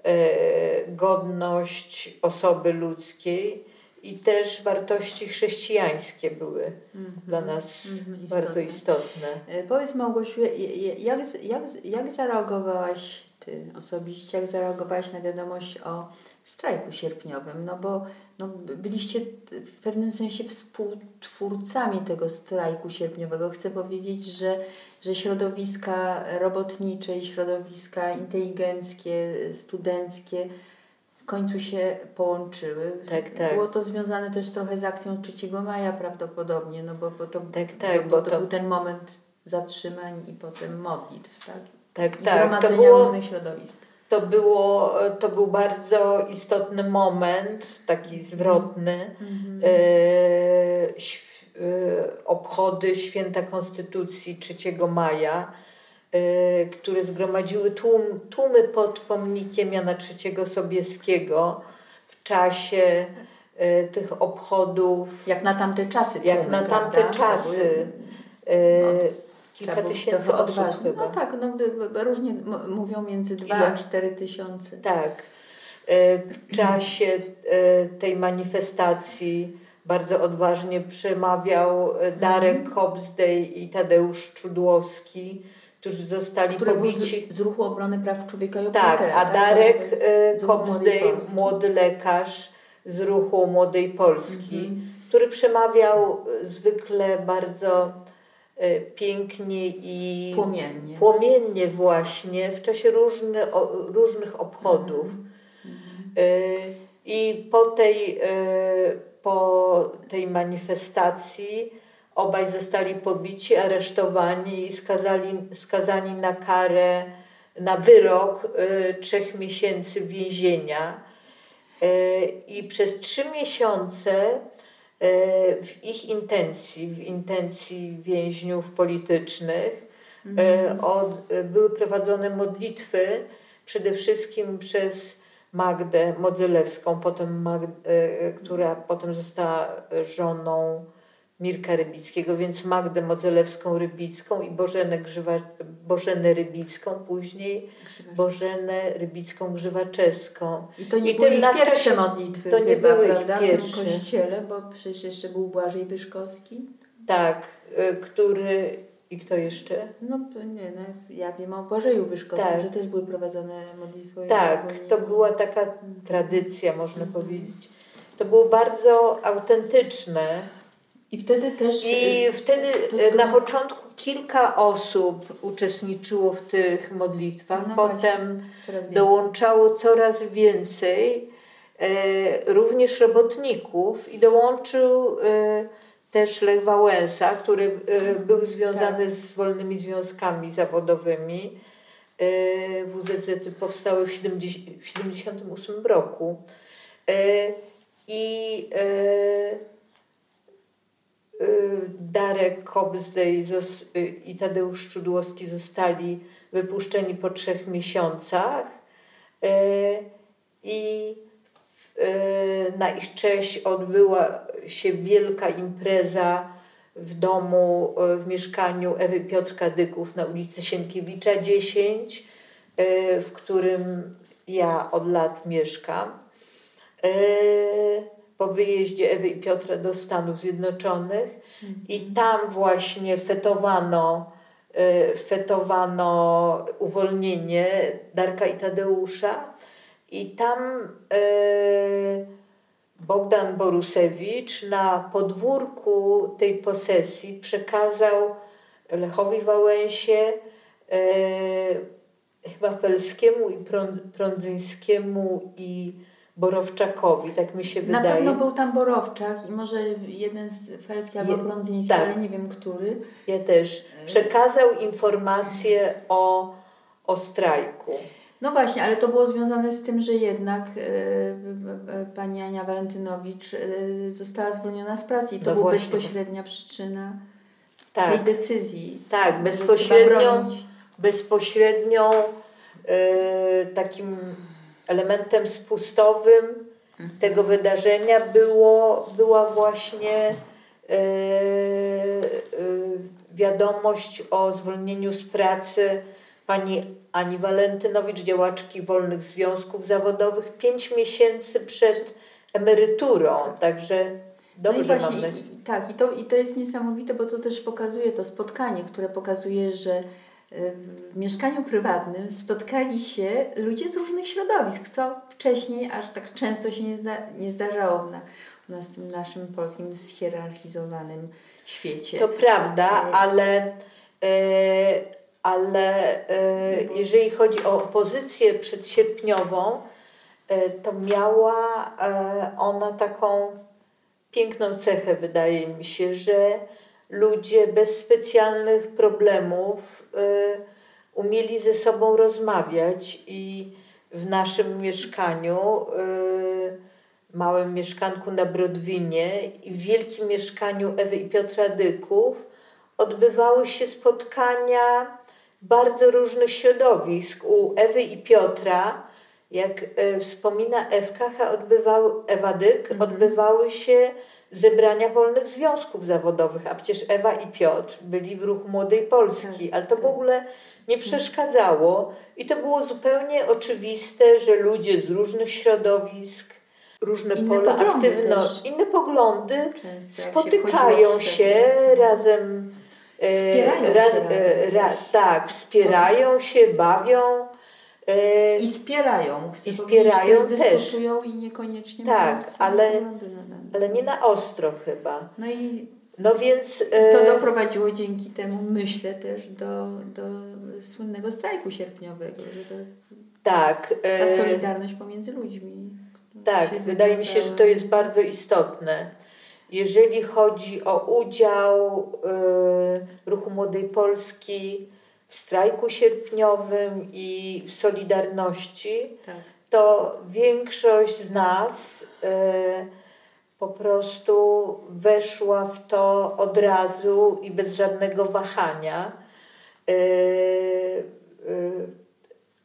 e, godność osoby ludzkiej, i też wartości chrześcijańskie były mm -hmm. dla nas mm -hmm. bardzo istotne. E, powiedz Małgosiu, jak, jak, jak zareagowałaś Ty osobiście, jak zareagowałaś na wiadomość o strajku sierpniowym? No bo no, byliście w pewnym sensie współtwórcami tego strajku sierpniowego. Chcę powiedzieć, że, że środowiska robotnicze i środowiska inteligenckie, studenckie końcu się połączyły. Tak, tak. Było to związane też trochę z akcją 3 maja prawdopodobnie, no bo, bo to, tak, tak, bo, bo to, to, był ten moment zatrzymań i potem modlitw, tak? Tak, I tak. gromadzenia to było, różnych środowisk. To, było, to był bardzo istotny moment, taki zwrotny. Mm -hmm. e, e, obchody Święta Konstytucji 3 maja Y, które zgromadziły tłum, tłumy pod pomnikiem Jana III Sobieskiego w czasie y, tych obchodów. Jak na tamte czasy. Tłumy, jak na tamte prawda? czasy. No, kilka tysięcy osób chyba. No tak, no, różnie mówią między 2 a 4 tysiące. Tak. W czasie tej manifestacji bardzo odważnie przemawiał Darek mm. Kobzdej i Tadeusz Czudłowski którzy zostali Który pobici. Z, z, ruchu obrony praw człowieka i Tak, a tak? Darek tak? Kobzdej, młody lekarz z ruchu Młodej Polski, mhm. który przemawiał zwykle bardzo pięknie i płomiennie. płomiennie właśnie w czasie różny, o, różnych obchodów. Mhm. I po tej, po tej manifestacji Obaj zostali pobici, aresztowani i skazali, skazani na karę, na wyrok y, trzech miesięcy więzienia. Y, I przez trzy miesiące y, w ich intencji, w intencji więźniów politycznych, mm. od, były prowadzone modlitwy przede wszystkim przez Magdę Modzelewską, potem Magdę, która potem została żoną Mirka Rybickiego, więc Magdę Modzelewską-Rybicką i Bożenę, Grzywa, Bożenę Rybicką, później. Bożenę Rybicką-Grzywaczewską. I to nie I były ich pierwsze modlitwy to nie chyba, były prawda, pierwsze. w tym kościele, bo przecież jeszcze był Błażej Wyszkowski. Tak, y, który i kto jeszcze? No nie, no, ja wiem o Błażeju Wyszkowskim, tak. że też były prowadzone modlitwy. Tak, to była taka tradycja, można mhm. powiedzieć. To było bardzo autentyczne i wtedy też. I y, wtedy y, na początku kilka osób uczestniczyło w tych modlitwach, no potem coraz dołączało coraz więcej, e, również robotników, i dołączył e, też Lech Wałęsa, który e, był związany tak. z wolnymi związkami zawodowymi. WZZ powstały w 1978 roku. I Darek Kobzdej y, i Tadeusz Czudłowski zostali wypuszczeni po trzech miesiącach. Y, i na ich cześć odbyła się wielka impreza w domu, w mieszkaniu Ewy Piotrka Dyków na ulicy Sienkiewicza 10, w którym ja od lat mieszkam po wyjeździe Ewy i Piotra do Stanów Zjednoczonych. I tam właśnie fetowano e, fetowano uwolnienie Darka i Tadeusza. I tam e, Bogdan Borusewicz na podwórku tej posesji przekazał Lechowi Wałęsie, chyba Felskiemu i Prądzyńskiemu i Borowczakowi, tak mi się wydaje. Na pewno był tam Borowczak i może jeden z Felski albo Prądzyński, tak. ale nie wiem który. Ja też. Przekazał informację o, o strajku. No właśnie, ale to było związane z tym, że jednak e, pani Ania Walentynowicz e, została zwolniona z pracy i to no była bezpośrednia przyczyna tak. tej decyzji. Tak, bezpośrednią, bezpośrednią e, takim elementem spustowym tego wydarzenia było, była właśnie yy, yy, wiadomość o zwolnieniu z pracy pani Ani Walentynowicz, działaczki wolnych związków zawodowych, pięć miesięcy przed emeryturą. Tak. Także dobrze no właśnie, i, i, Tak, i to, i to jest niesamowite, bo to też pokazuje to spotkanie, które pokazuje, że w mieszkaniu prywatnym spotkali się ludzie z różnych środowisk, co wcześniej aż tak często się nie, zda, nie zdarzało w, na, w nas, naszym polskim zhierarchizowanym świecie. To prawda, e, ale, e, ale jeżeli chodzi o opozycję przedsierpniową, to miała ona taką piękną cechę, wydaje mi się, że ludzie bez specjalnych problemów y, umieli ze sobą rozmawiać i w naszym mieszkaniu, y, małym mieszkanku na Brodwinie i w wielkim mieszkaniu Ewy i Piotra Dyków odbywały się spotkania bardzo różnych środowisk. U Ewy i Piotra, jak y, wspomina Ewka, odbywały, Ewa Dyk, mhm. odbywały się zebrania wolnych związków zawodowych, a przecież Ewa i Piotr byli w ruchu Młodej Polski, ale to w ogóle nie przeszkadzało i to było zupełnie oczywiste, że ludzie z różnych środowisk, różne inne pola aktywności, inne poglądy Często, spotykają się, się razem. E, wspierają się razem, ra, tak, wspierają się, bawią. I wspierają. I wspierają też. Dyskutują i niekoniecznie Tak, ale, ale nie na ostro chyba. No i no więc, I to doprowadziło dzięki temu, myślę, też do, do słynnego strajku sierpniowego, że to, tak, ta solidarność pomiędzy ludźmi. Tak, wydaje mi się, że to jest bardzo istotne. Jeżeli chodzi o udział y, Ruchu Młodej Polski w strajku sierpniowym i w Solidarności, tak. to większość z nas y, po prostu weszła w to od razu i bez żadnego wahania. Y, y,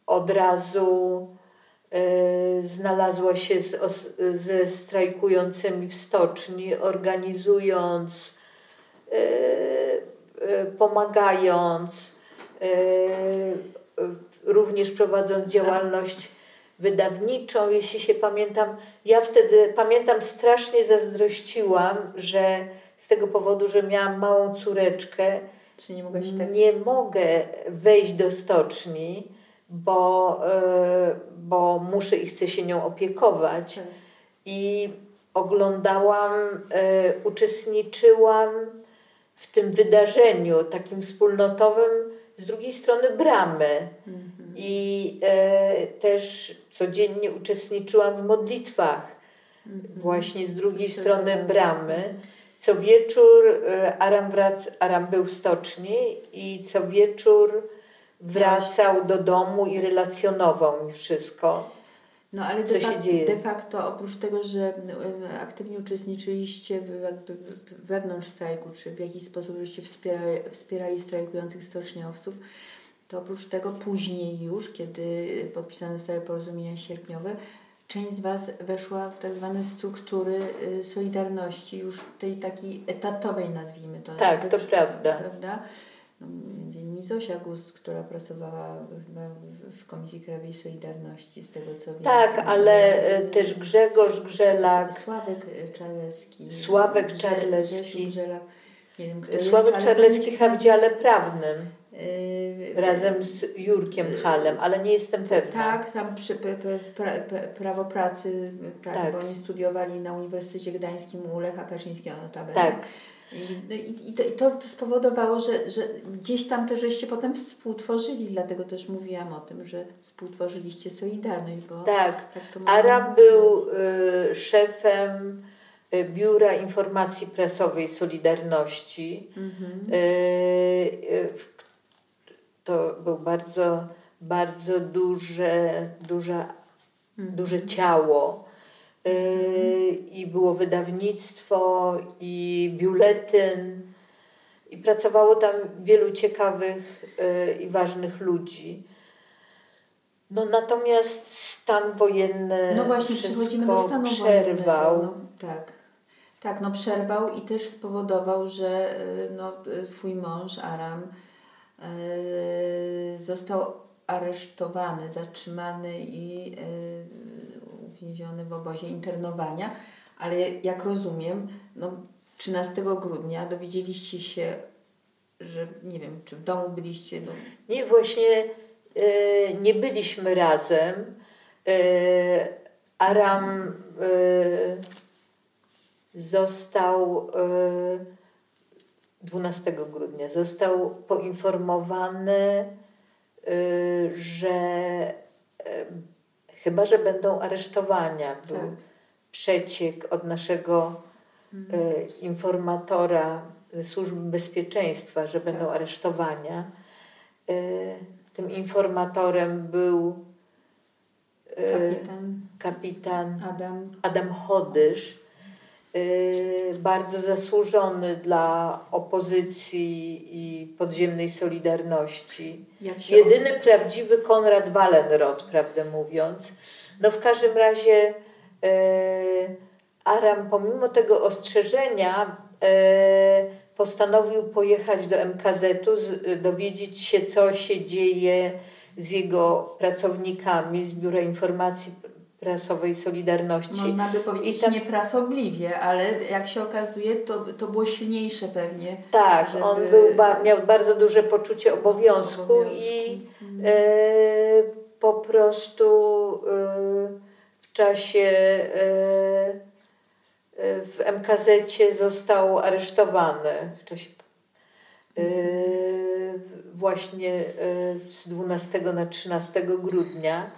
od razu znalazła się z, ze strajkującymi w stoczni, organizując, pomagając, również prowadząc działalność wydawniczą, jeśli się pamiętam. Ja wtedy pamiętam strasznie zazdrościłam, że z tego powodu, że miałam małą córeczkę, Czy nie, tak... nie mogę wejść do stoczni, bo, yy, bo muszę i chcę się nią opiekować. Tak. I oglądałam, uczestniczyłam w tym wydarzeniu takim wspólnotowym z drugiej strony bramy. Mhm. I e, też codziennie uczestniczyłam w modlitwach, mhm. właśnie z drugiej strony bramy. Co wieczór e, Aram, wrac, Aram był w stoczni i co wieczór wracał do domu i relacjonował mi wszystko. No ale co de, się dzieje. de facto oprócz tego, że aktywnie uczestniczyliście w, jakby wewnątrz strajku, czy w jakiś sposób żeście wspierali, wspierali strajkujących stoczniowców, to oprócz tego później już, kiedy podpisane zostały porozumienia sierpniowe, część z Was weszła w tak zwane struktury y, Solidarności, już tej takiej etatowej nazwijmy to. Tak, to prawda. prawda? No, między innymi Zosia Gust, która pracowała w, Komisji Krajowej Solidarności, z tego co wiem. Tak, ale y, też Grzegorz Grzelak. Sławek Czarlecki. Sławek Czarlecki. Nie wiem, kto Sławek Czarlecki w Wydziale Prawnym. Razem z Jurkiem Halem, ale nie jestem pewna. Tak, tam przy pra, prawo pracy, tak, tak, bo oni studiowali na Uniwersytecie Gdańskim u Lecha Kaczyńskiego notabene. Tak. I, no i, i, to, i to, to spowodowało, że, że gdzieś tam też żeście potem współtworzyli, dlatego też mówiłam o tym, że współtworzyliście Solidarność. Bo tak, tak Aram był y, szefem y, Biura Informacji Prasowej Solidarności. Mhm. Y, y, to był bardzo, bardzo duże, duże, mhm. duże ciało i było wydawnictwo, i biuletyn, i pracowało tam wielu ciekawych y, i ważnych ludzi. No natomiast stan wojenny. No właśnie, przechodzimy do stanu przerwał. wojennego. No, tak. Tak, no przerwał i też spowodował, że y, no, twój mąż Aram został aresztowany, zatrzymany i uwięziony w obozie internowania, ale jak rozumiem, no 13 grudnia dowiedzieliście się, że nie wiem, czy w domu byliście. No... Nie, właśnie e, nie byliśmy razem. E, Aram e, został 12 grudnia został poinformowany, że Chyba, że będą aresztowania. Był tak. przeciek od naszego mhm. e, informatora ze służby bezpieczeństwa, że będą tak. aresztowania. E, tym informatorem był e, kapitan, kapitan Adam. Adam Chodysz, bardzo zasłużony dla opozycji i podziemnej Solidarności. Jedyny prawdziwy Konrad Wallenrod, prawdę mówiąc. No w każdym razie y, Aram pomimo tego ostrzeżenia y, postanowił pojechać do MKZ-u, dowiedzieć się co się dzieje z jego pracownikami z Biura Informacji prasowej Solidarności. Można by powiedzieć tam... nie frasobliwie, ale jak się okazuje, to, to było silniejsze pewnie. Tak, żeby... on był, miał bardzo duże poczucie obowiązku, obowiązku. i e, po prostu e, w czasie e, e w MKZ został aresztowany w czasie e, właśnie e, z 12 na 13 grudnia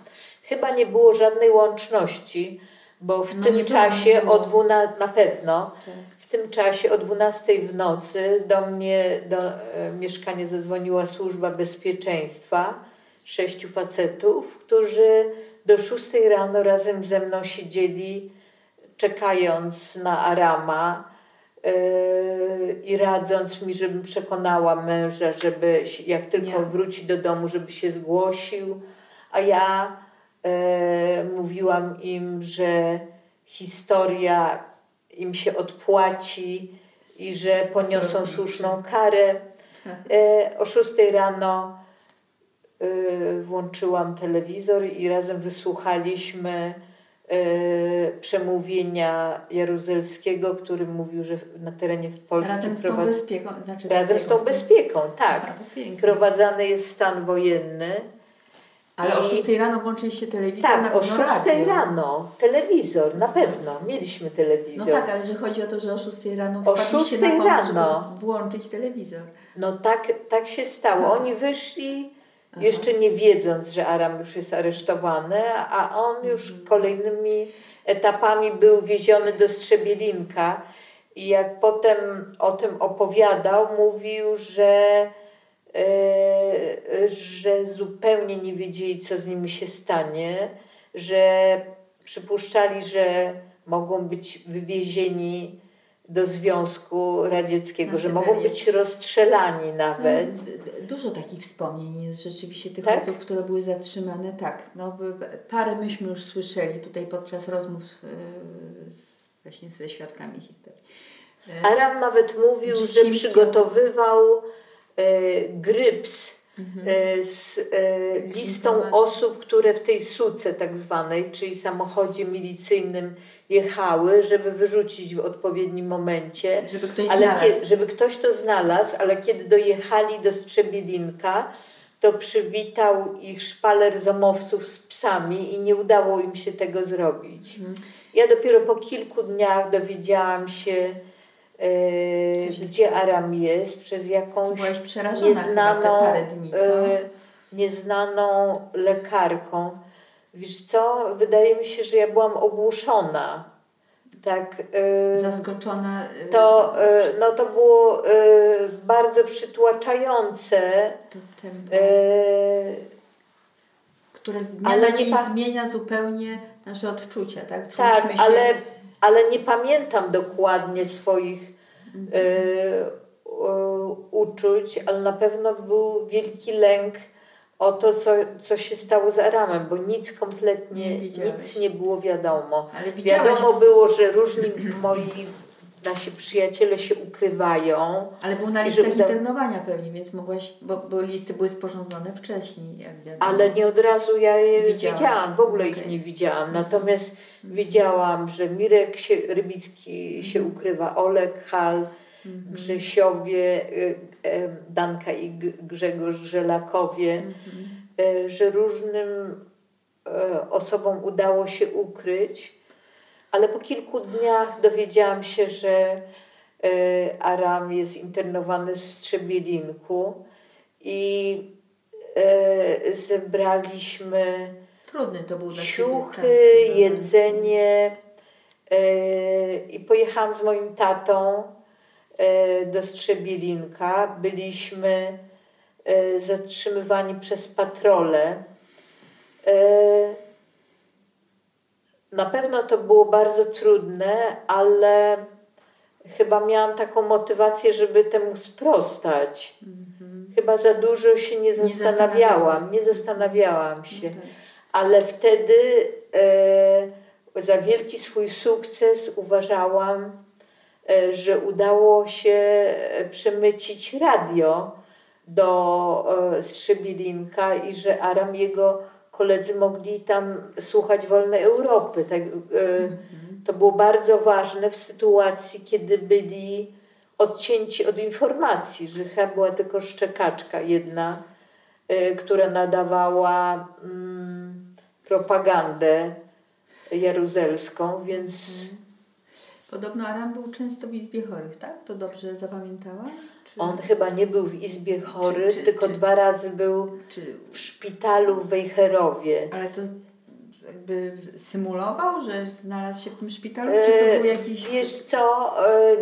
Chyba nie było żadnej łączności, bo w no tym czasie o 12, na pewno, tak. w tym czasie o 12 w nocy do mnie do e, mieszkania zadzwoniła służba bezpieczeństwa, sześciu facetów, którzy do 6 rano razem ze mną siedzieli, czekając na Arama yy, i radząc mi, żebym przekonała męża, żeby jak tylko Nie. wróci do domu, żeby się zgłosił, a ja E, mówiłam im, że historia im się odpłaci i że poniosą słuszną karę. E, o 6 rano e, włączyłam telewizor i razem wysłuchaliśmy przemówienia Jaruzelskiego, który mówił, że na terenie w Polsce razem z tą bezpieką, znaczy razem z tą bezpieką, tak. Prowadzany jest stan wojenny ale o 6 rano włączyliście telewizor tak, na pewno o 6 radio. rano telewizor, na pewno. Mieliśmy telewizor. No tak, ale że chodzi o to, że o 6 rano o 6 na pomysł, rano włączyć telewizor. No tak, tak się stało. Tak. Oni wyszli Aha. jeszcze nie wiedząc, że Aram już jest aresztowany, a on już mhm. kolejnymi etapami był wieziony do Strzebielinka. I jak potem o tym opowiadał, mówił, że że zupełnie nie wiedzieli, co z nimi się stanie, że przypuszczali, że mogą być wywiezieni do Związku Radzieckiego, że mogą być rozstrzelani nawet. No, dużo takich wspomnień jest rzeczywiście tych tak? osób, które były zatrzymane. Tak, no, parę myśmy już słyszeli tutaj podczas rozmów e, z, właśnie ze świadkami historii. Aram nawet mówił, że przygotowywał E, Gryps mhm. z e, listą osób, które w tej suce tak zwanej, czyli samochodzie milicyjnym jechały, żeby wyrzucić w odpowiednim momencie. Żeby ktoś ale znalazł. żeby ktoś to znalazł, ale kiedy dojechali do Strzebielinka, to przywitał ich szpaler zomowców z psami i nie udało im się tego zrobić. Mhm. Ja dopiero po kilku dniach dowiedziałam się, e, gdzie Aram jest, przez jakąś nieznaną, dni, e, nieznaną lekarką. Wiesz co, wydaje mi się, że ja byłam ogłuszona. Tak, e, Zaskoczona. E, to, e, no to było e, bardzo przytłaczające. To tempo. które z dnia ale na dzień zmienia zupełnie nasze odczucia, tak? Czuliśmy tak, się... ale, ale nie pamiętam dokładnie swoich mhm. uczuć, ale na pewno był wielki lęk o to, co, co się stało z Aramem, bo nic kompletnie, nie nic nie było wiadomo. Wiadomo było, że różni moi nasi przyjaciele się ukrywają. Ale był na listach uda... internowania pewnie, więc mogłaś, bo, bo, listy były sporządzone wcześniej, jak wiadomo. Ale nie od razu ja je Widziałaś. widziałam, w ogóle okay. ich nie widziałam. Natomiast mhm. wiedziałam, że Mirek się, Rybicki się mhm. ukrywa, Olek Hal, mhm. Grzesiowie, y, Danka i Grzegorz Żelakowie, mhm. że różnym osobom udało się ukryć, ale po kilku dniach dowiedziałam się, że e, Aram jest internowany w Strzebielinku i zebraliśmy Trudny to był ciuchy, czas, jedzenie i pojechałam z moim tatą E, do Strzebielinka. Byliśmy e, zatrzymywani przez patrole. Na pewno to było bardzo trudne, ale chyba miałam taką motywację, żeby temu sprostać. Mhm. Chyba za dużo się nie zastanawiałam, nie zastanawiałam się. Mhm. Ale wtedy e, za wielki swój sukces uważałam, E, że udało się e, przemycić radio do e, Strzebilinka i że Aram jego koledzy mogli tam słuchać wolnej Europy. Tak, to było bardzo ważne w sytuacji, kiedy byli odcięci od informacji, że chyba była tylko szczekaczka jedna, która nadawała mm, propagandę jaruzelską, więc mhm. Podobno Aram był często w Izbie Chorych, tak? To dobrze zapamiętałam? Czy... On chyba nie był w Izbie Chorych, czy, czy, tylko dwa razy był w szpitalu w Wejherowie. Ale to jakby symulował, że znalazł się w tym szpitalu? Czy to był e, jakiś... Wiesz co, e,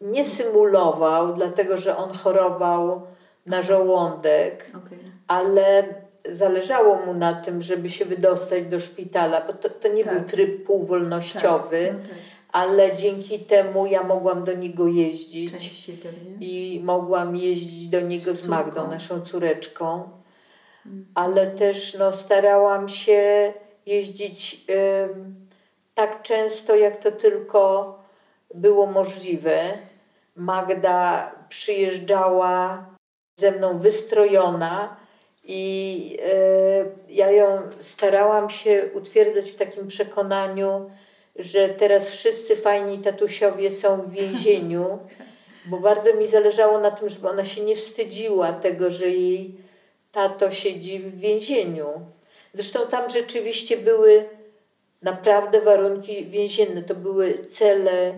nie symulował, dlatego że on chorował na żołądek, okay. ale zależało mu na tym, żeby się wydostać do szpitala, bo to, to nie tak. był tryb półwolnościowy. Tak. No tak ale dzięki temu ja mogłam do niego jeździć. Częściej pewnie. I mogłam jeździć do niego z, z Magdą, naszą córeczką. Mhm. Ale też no, starałam się jeździć y, tak często, jak to tylko było możliwe. Magda przyjeżdżała ze mną wystrojona i y, ja ją starałam się utwierdzać w takim przekonaniu, że teraz wszyscy fajni tatusiowie są w więzieniu, bo bardzo mi zależało na tym, żeby ona się nie wstydziła tego, że jej tato siedzi w więzieniu. Zresztą tam rzeczywiście były naprawdę warunki więzienne. To były cele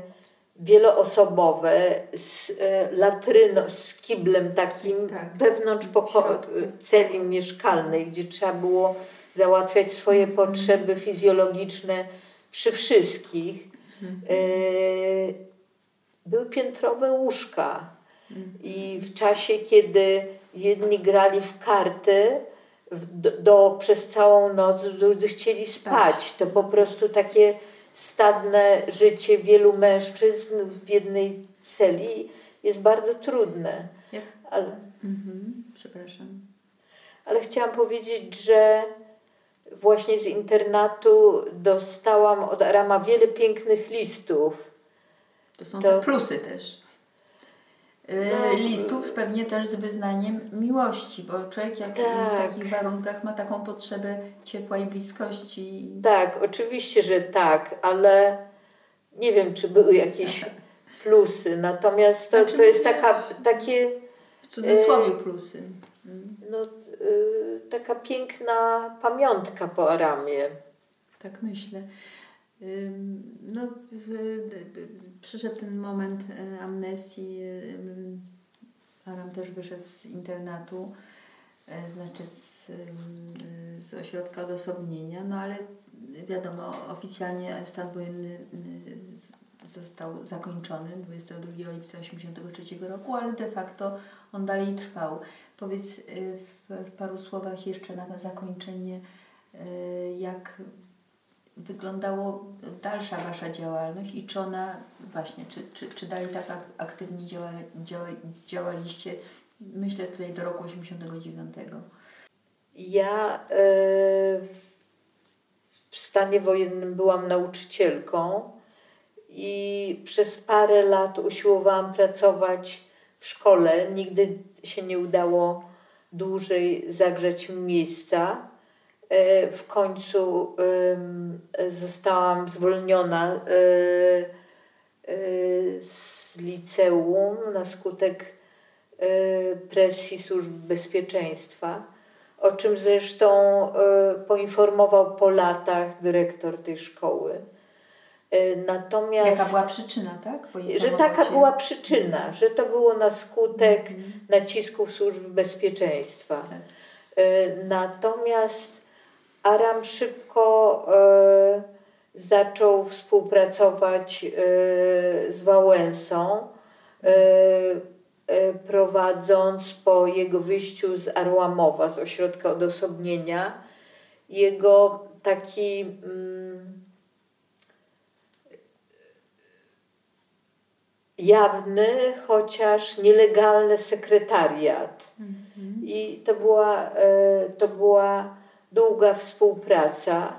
wieloosobowe z e, latryną, z kiblem takim tak, wewnątrz pokoju, celi mieszkalnej, gdzie trzeba było załatwiać swoje mhm. potrzeby fizjologiczne przy wszystkich e, były piętrowe łóżka. I w czasie, kiedy jedni grali w karty do, do, przez całą noc, drudzy chcieli spać. To po prostu takie stadne życie wielu mężczyzn w jednej celi jest bardzo trudne. Ale, mhm. Przepraszam. Ale chciałam powiedzieć, że właśnie z internatu dostałam od Arama wiele pięknych listów. To są to... te plusy też. no, listów pewnie też z wyznaniem miłości, bo człowiek jak tak. jest w tak. takich warunkach ma taką potrzebę ciepła i bliskości. Tak, oczywiście, że tak, ale nie wiem, czy były jakieś [laughs] plusy, natomiast to, znaczy, to jest taka, takie... W cudzysłowie plusy. No, y, taka piękna pamiątka po Aramie. Tak myślę. No, przyszedł ten moment e, amnestii. Aram też wyszedł z internatu, e, znaczy z, z ośrodka odosobnienia, no ale wiadomo, oficjalnie stan wojenny został zakończony 22 lipca 1983 roku, ale de facto on dalej trwał. Powiedz e, w, w paru słowach jeszcze na zakończenie, jak wyglądało dalsza Wasza działalność i czy ona właśnie, czy, czy, czy dalej tak aktywnie działa, działa, działaliście, myślę tutaj do roku 89? Ja e, w stanie wojennym byłam nauczycielką i przez parę lat usiłowałam pracować w szkole. Nigdy się nie udało dłużej zagrzeć miejsca. E, w końcu zostałam zwolniona e, e, z liceum na skutek presji służb bezpieczeństwa, o czym zresztą poinformował po latach dyrektor tej szkoły. Natomiast, Jaka była przyczyna, tak? Że taka cię... była przyczyna, że to było na skutek -hmm. nacisków służb bezpieczeństwa. Tak. Natomiast Aram szybko e, zaczął współpracować e, z Wałęsą, e, prowadząc po jego wyjściu z Arłamowa, z ośrodka odosobnienia, jego taki mm, jawny, chociaż nielegalny sekretariat. -hmm. I to była, e, to była długa współpraca.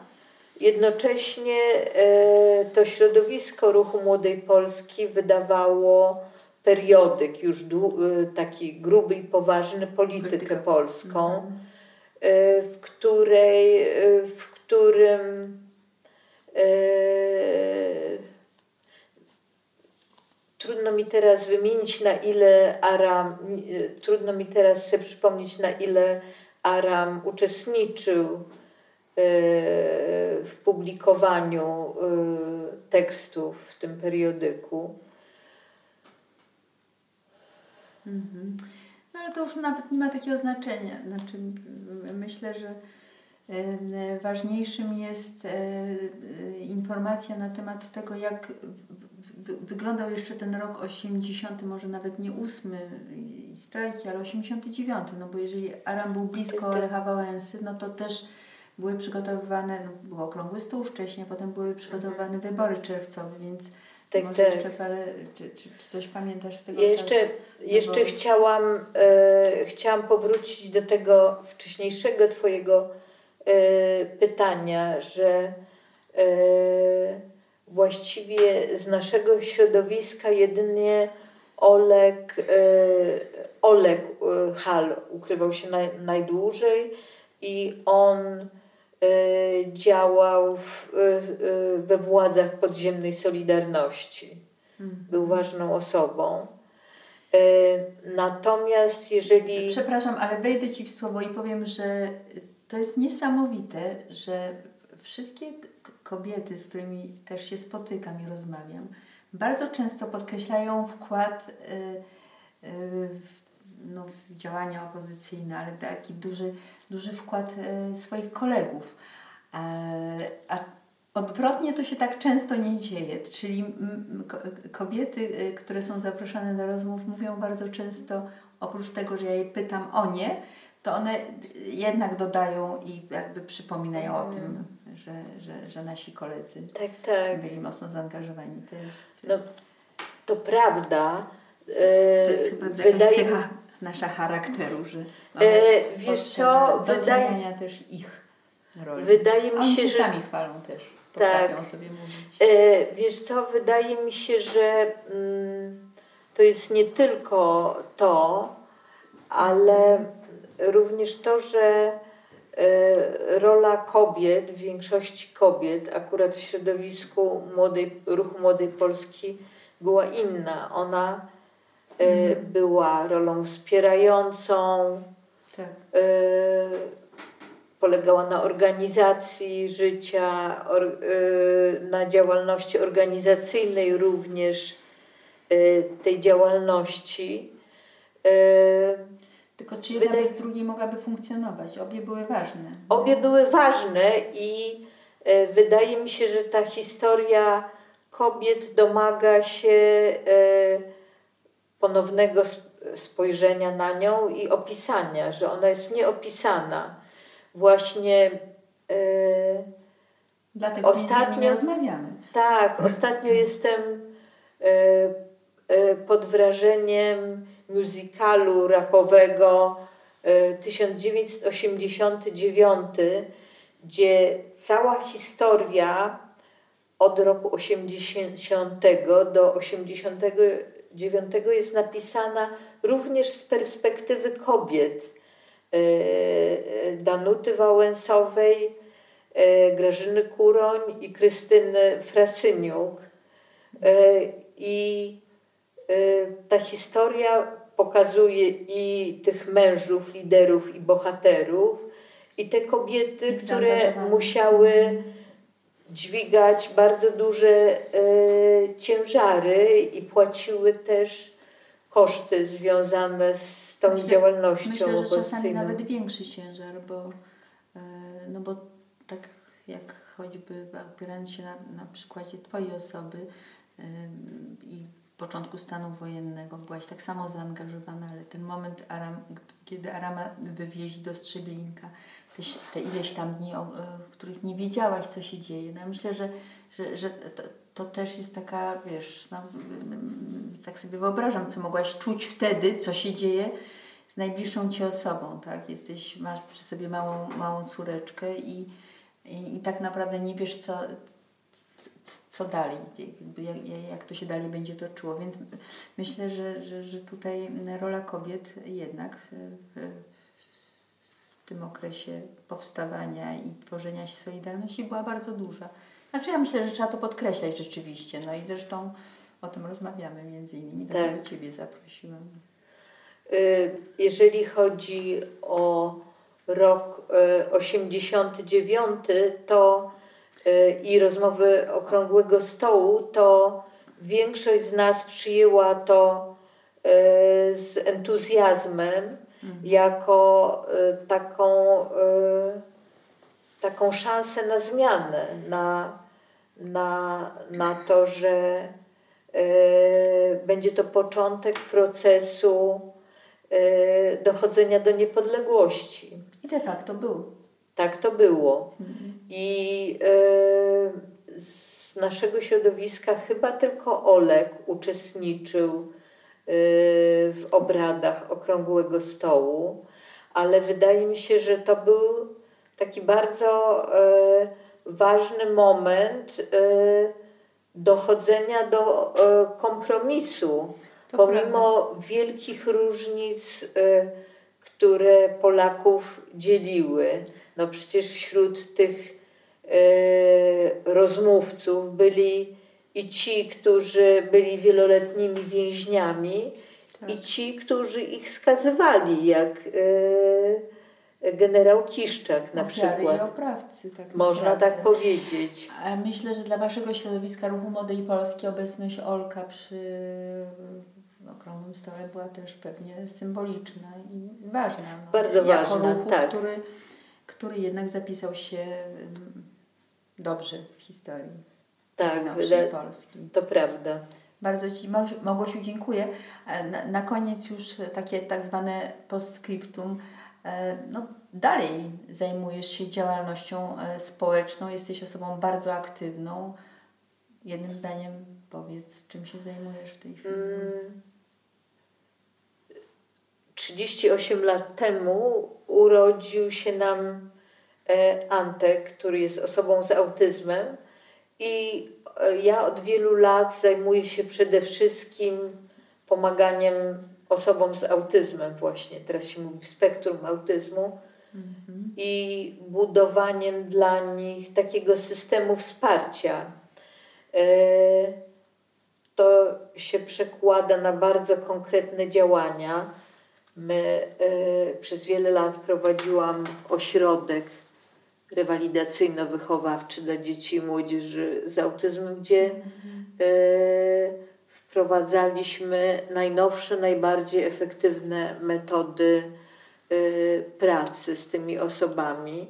Jednocześnie e, to środowisko Ruchu Młodej Polski wydawało periodyk, już e, taki gruby i poważny, politykę Polityka. polską, mhm. w której, w którym trudno mi teraz wymienić na ile Aram, trudno mi teraz sobie przypomnieć na ile Aram uczestniczył e, w publikowaniu e, tekstów w tym periodyku. Mhm. No ale to już nawet nie ma takiego znaczenia. Znaczy, myślę, że e, ważniejszym jest informacja na temat tego, jak wyglądał jeszcze ten rok 80, może nawet nie 8 strajki, ale 89, no bo jeżeli Aram był blisko tak. Lecha Wałęsy, no to też były przygotowywane, no był okrągły stół wcześniej, potem były przygotowane mhm. wybory czerwcowe, więc tak, może tak. jeszcze parę, czy, czy, czy, coś pamiętasz z tego ja Jeszcze, jeszcze chciałam, e, chciałam powrócić do tego wcześniejszego Twojego e, pytania, że e, właściwie z naszego środowiska jedynie Oleg, e, Oleg e, Hal ukrywał się naj, najdłużej i on e, działał w, we władzach podziemnej Solidarności. Mhm. Był ważną osobą. Natomiast jeżeli. Przepraszam, ale wejdę ci w słowo i powiem, że to jest niesamowite, że wszystkie kobiety, z którymi też się spotykam i rozmawiam, bardzo często podkreślają wkład y, y, w, no, działania opozycyjne, ale taki duży, duży wkład y, swoich kolegów. A odwrotnie to się tak często nie dzieje, czyli kobiety, które są zaproszone do rozmów, mówią bardzo często, oprócz tego, że ja je pytam o nie, to one jednak dodają i jakby przypominają o tym, mm że, że, że nasi koledzy tak, tak. byli mocno zaangażowani. To jest... No, to prawda. E, to jest chyba wydaje... cecha nasza charakteru, że e, wiesz co, wydaje... też ich roli. Wydaje mi się, się że... sami chwalą też. Potrafią tak. sobie mówić. E, wiesz co, wydaje mi się, że mm, to jest nie tylko to, ale również to, że rola kobiet, w większości kobiet, akurat w środowisku młodej, ruchu Młodej Polski była inna. Ona mhm. była rolą wspierającą, tak. polegała na organizacji życia, na działalności organizacyjnej również tej działalności. Tylko czy jedna Wydaje... bez drugiej mogłaby funkcjonować? Obie były ważne. Obie były ważne i e, wydaje mi się, że ta historia kobiet domaga się e, ponownego spojrzenia na nią i opisania, że ona jest nieopisana. Właśnie e, Dlatego ostatnio rozmawiamy. Tak, ostatnio jestem pod wrażeniem musicalu rapowego 1989, e, gdzie cała historia od roku 80 do 89 jest napisana również z perspektywy kobiet. E, e, Danuty Wałęsowej, Grażyny Kuroń i Krystyny Frasyniuk. I ta historia pokazuje i tych mężów, liderów i bohaterów, i te kobiety, które musiały dźwigać bardzo duże e, ciężary i płaciły też koszty związane z tą myślę, działalnością Myślę, że czasami nawet większy ciężar, bo, e, no bo tak jak choćby opierając się na, na przykładzie Twojej osoby i początku stanu wojennego byłaś tak samo zaangażowana, ale ten moment, Aram, kiedy Arama wywieźli do Strzeblinka, te, te ileś tam dni, o, w których nie wiedziałaś, co się dzieje. No, myślę, że, że, że to, to też jest taka, wiesz, no, tak sobie wyobrażam, co mogłaś czuć wtedy, co się dzieje z najbliższą ci osobą, tak? Jesteś, masz przy sobie małą, małą córeczkę i, i, i tak naprawdę nie wiesz, co, co dalej, jak, jak to się dalej będzie toczyło. Więc myślę, że, że, że tutaj rola kobiet jednak w, w tym okresie powstawania i tworzenia się Solidarności była bardzo duża. Znaczy ja myślę, że trzeba to podkreślać rzeczywiście. No i zresztą o tym rozmawiamy między innymi, dlatego tak. Ciebie zaprosiłam. Y, jeżeli chodzi o rok 89, y, to i rozmowy okrągłego stołu, to większość z nas przyjęła to y, z entuzjazmem, mhm. jako y, taką, taką szansę na zmianę, na, na, na to, że będzie to początek procesu dochodzenia do niepodległości. I de facto był. Tak to było. Mhm. I e, z naszego środowiska chyba tylko Olek uczestniczył e, w obradach okrągłego stołu, ale wydaje mi się, że to był taki bardzo e, ważny moment dochodzenia do kompromisu, to pomimo prawda. wielkich różnic, które Polaków dzieliły. No przecież wśród tych e, rozmówców byli i ci, którzy byli wieloletnimi więźniami, tak. i ci, którzy ich skazywali, jak e, generał Kiszczak na Ofiary przykład. i oprawcy. Tak Można naprawdę. tak powiedzieć. Myślę, że dla Waszego środowiska Ruchu Młodej Polski obecność Olka przy okrągłym stole była też pewnie symboliczna i ważna. No, Bardzo ważna, ruchu, tak. który który jednak zapisał się dobrze w historii tak, wyda- Polski. To prawda. Bardzo Ci, Małgosiu, dziękuję. E, na, na koniec już takie tak zwane postscriptum. E, no, dalej zajmujesz się działalnością e, społeczną, jesteś osobą bardzo aktywną. Jednym zdaniem powiedz, czym się zajmujesz w tej chwili? Mm, 38 lat temu urodził się nam e, Antek, który jest osobą z autyzmem i e, ja od wielu lat zajmuję się przede wszystkim pomaganiem osobom z autyzmem właśnie, teraz się mówi spektrum autyzmu mhm. i budowaniem dla nich takiego systemu wsparcia. E, to się przekłada na bardzo konkretne działania. My e, przez wiele lat prowadziłam ośrodek rewalidacyjno-wychowawczy dla dzieci i młodzieży z autyzmem, gdzie mhm. wprowadzaliśmy najnowsze, najbardziej efektywne metody pracy z tymi osobami.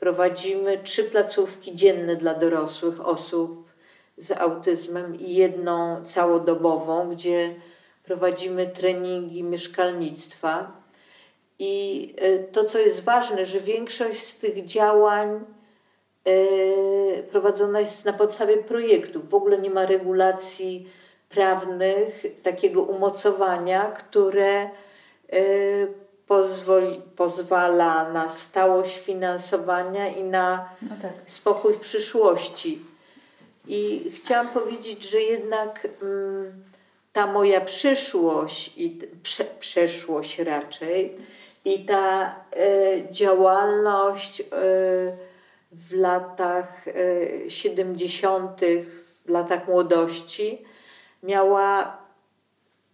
Prowadzimy trzy placówki dzienne dla dorosłych osób z autyzmem i jedną całodobową, gdzie prowadzimy treningi mieszkalnictwa. I e, to, co jest ważne, że większość z tych działań e, prowadzona jest na podstawie projektów. W ogóle nie ma regulacji prawnych, takiego umocowania, które e, pozwoli, pozwala na stałość finansowania i na no tak. spokój przyszłości. I chciałam powiedzieć, że jednak mm, ta moja przyszłość i prze, przeszłość raczej i ta y, działalność y, w latach y, 70., w latach młodości miała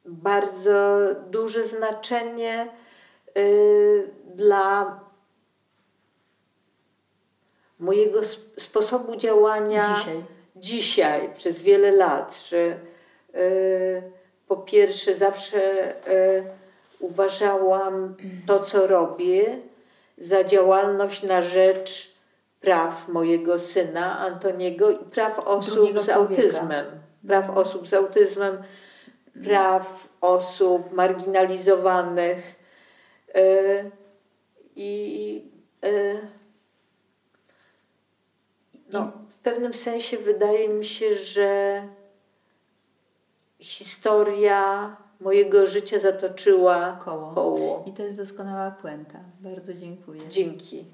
bardzo duże znaczenie y, dla mojego sposobu działania. Dzisiaj dzisiaj przez wiele lat, że po pierwsze zawsze y, uważałam to, co robię, za działalność na rzecz praw mojego syna Antoniego i praw osób Drugiego z człowieka. autyzmem. Praw osób z autyzmem, praw osób marginalizowanych. Y, I no, w pewnym sensie wydaje mi się, że historia mojego życia zatoczyła koło. koło. I to jest doskonała puenta. Bardzo dziękuję. Dzięki.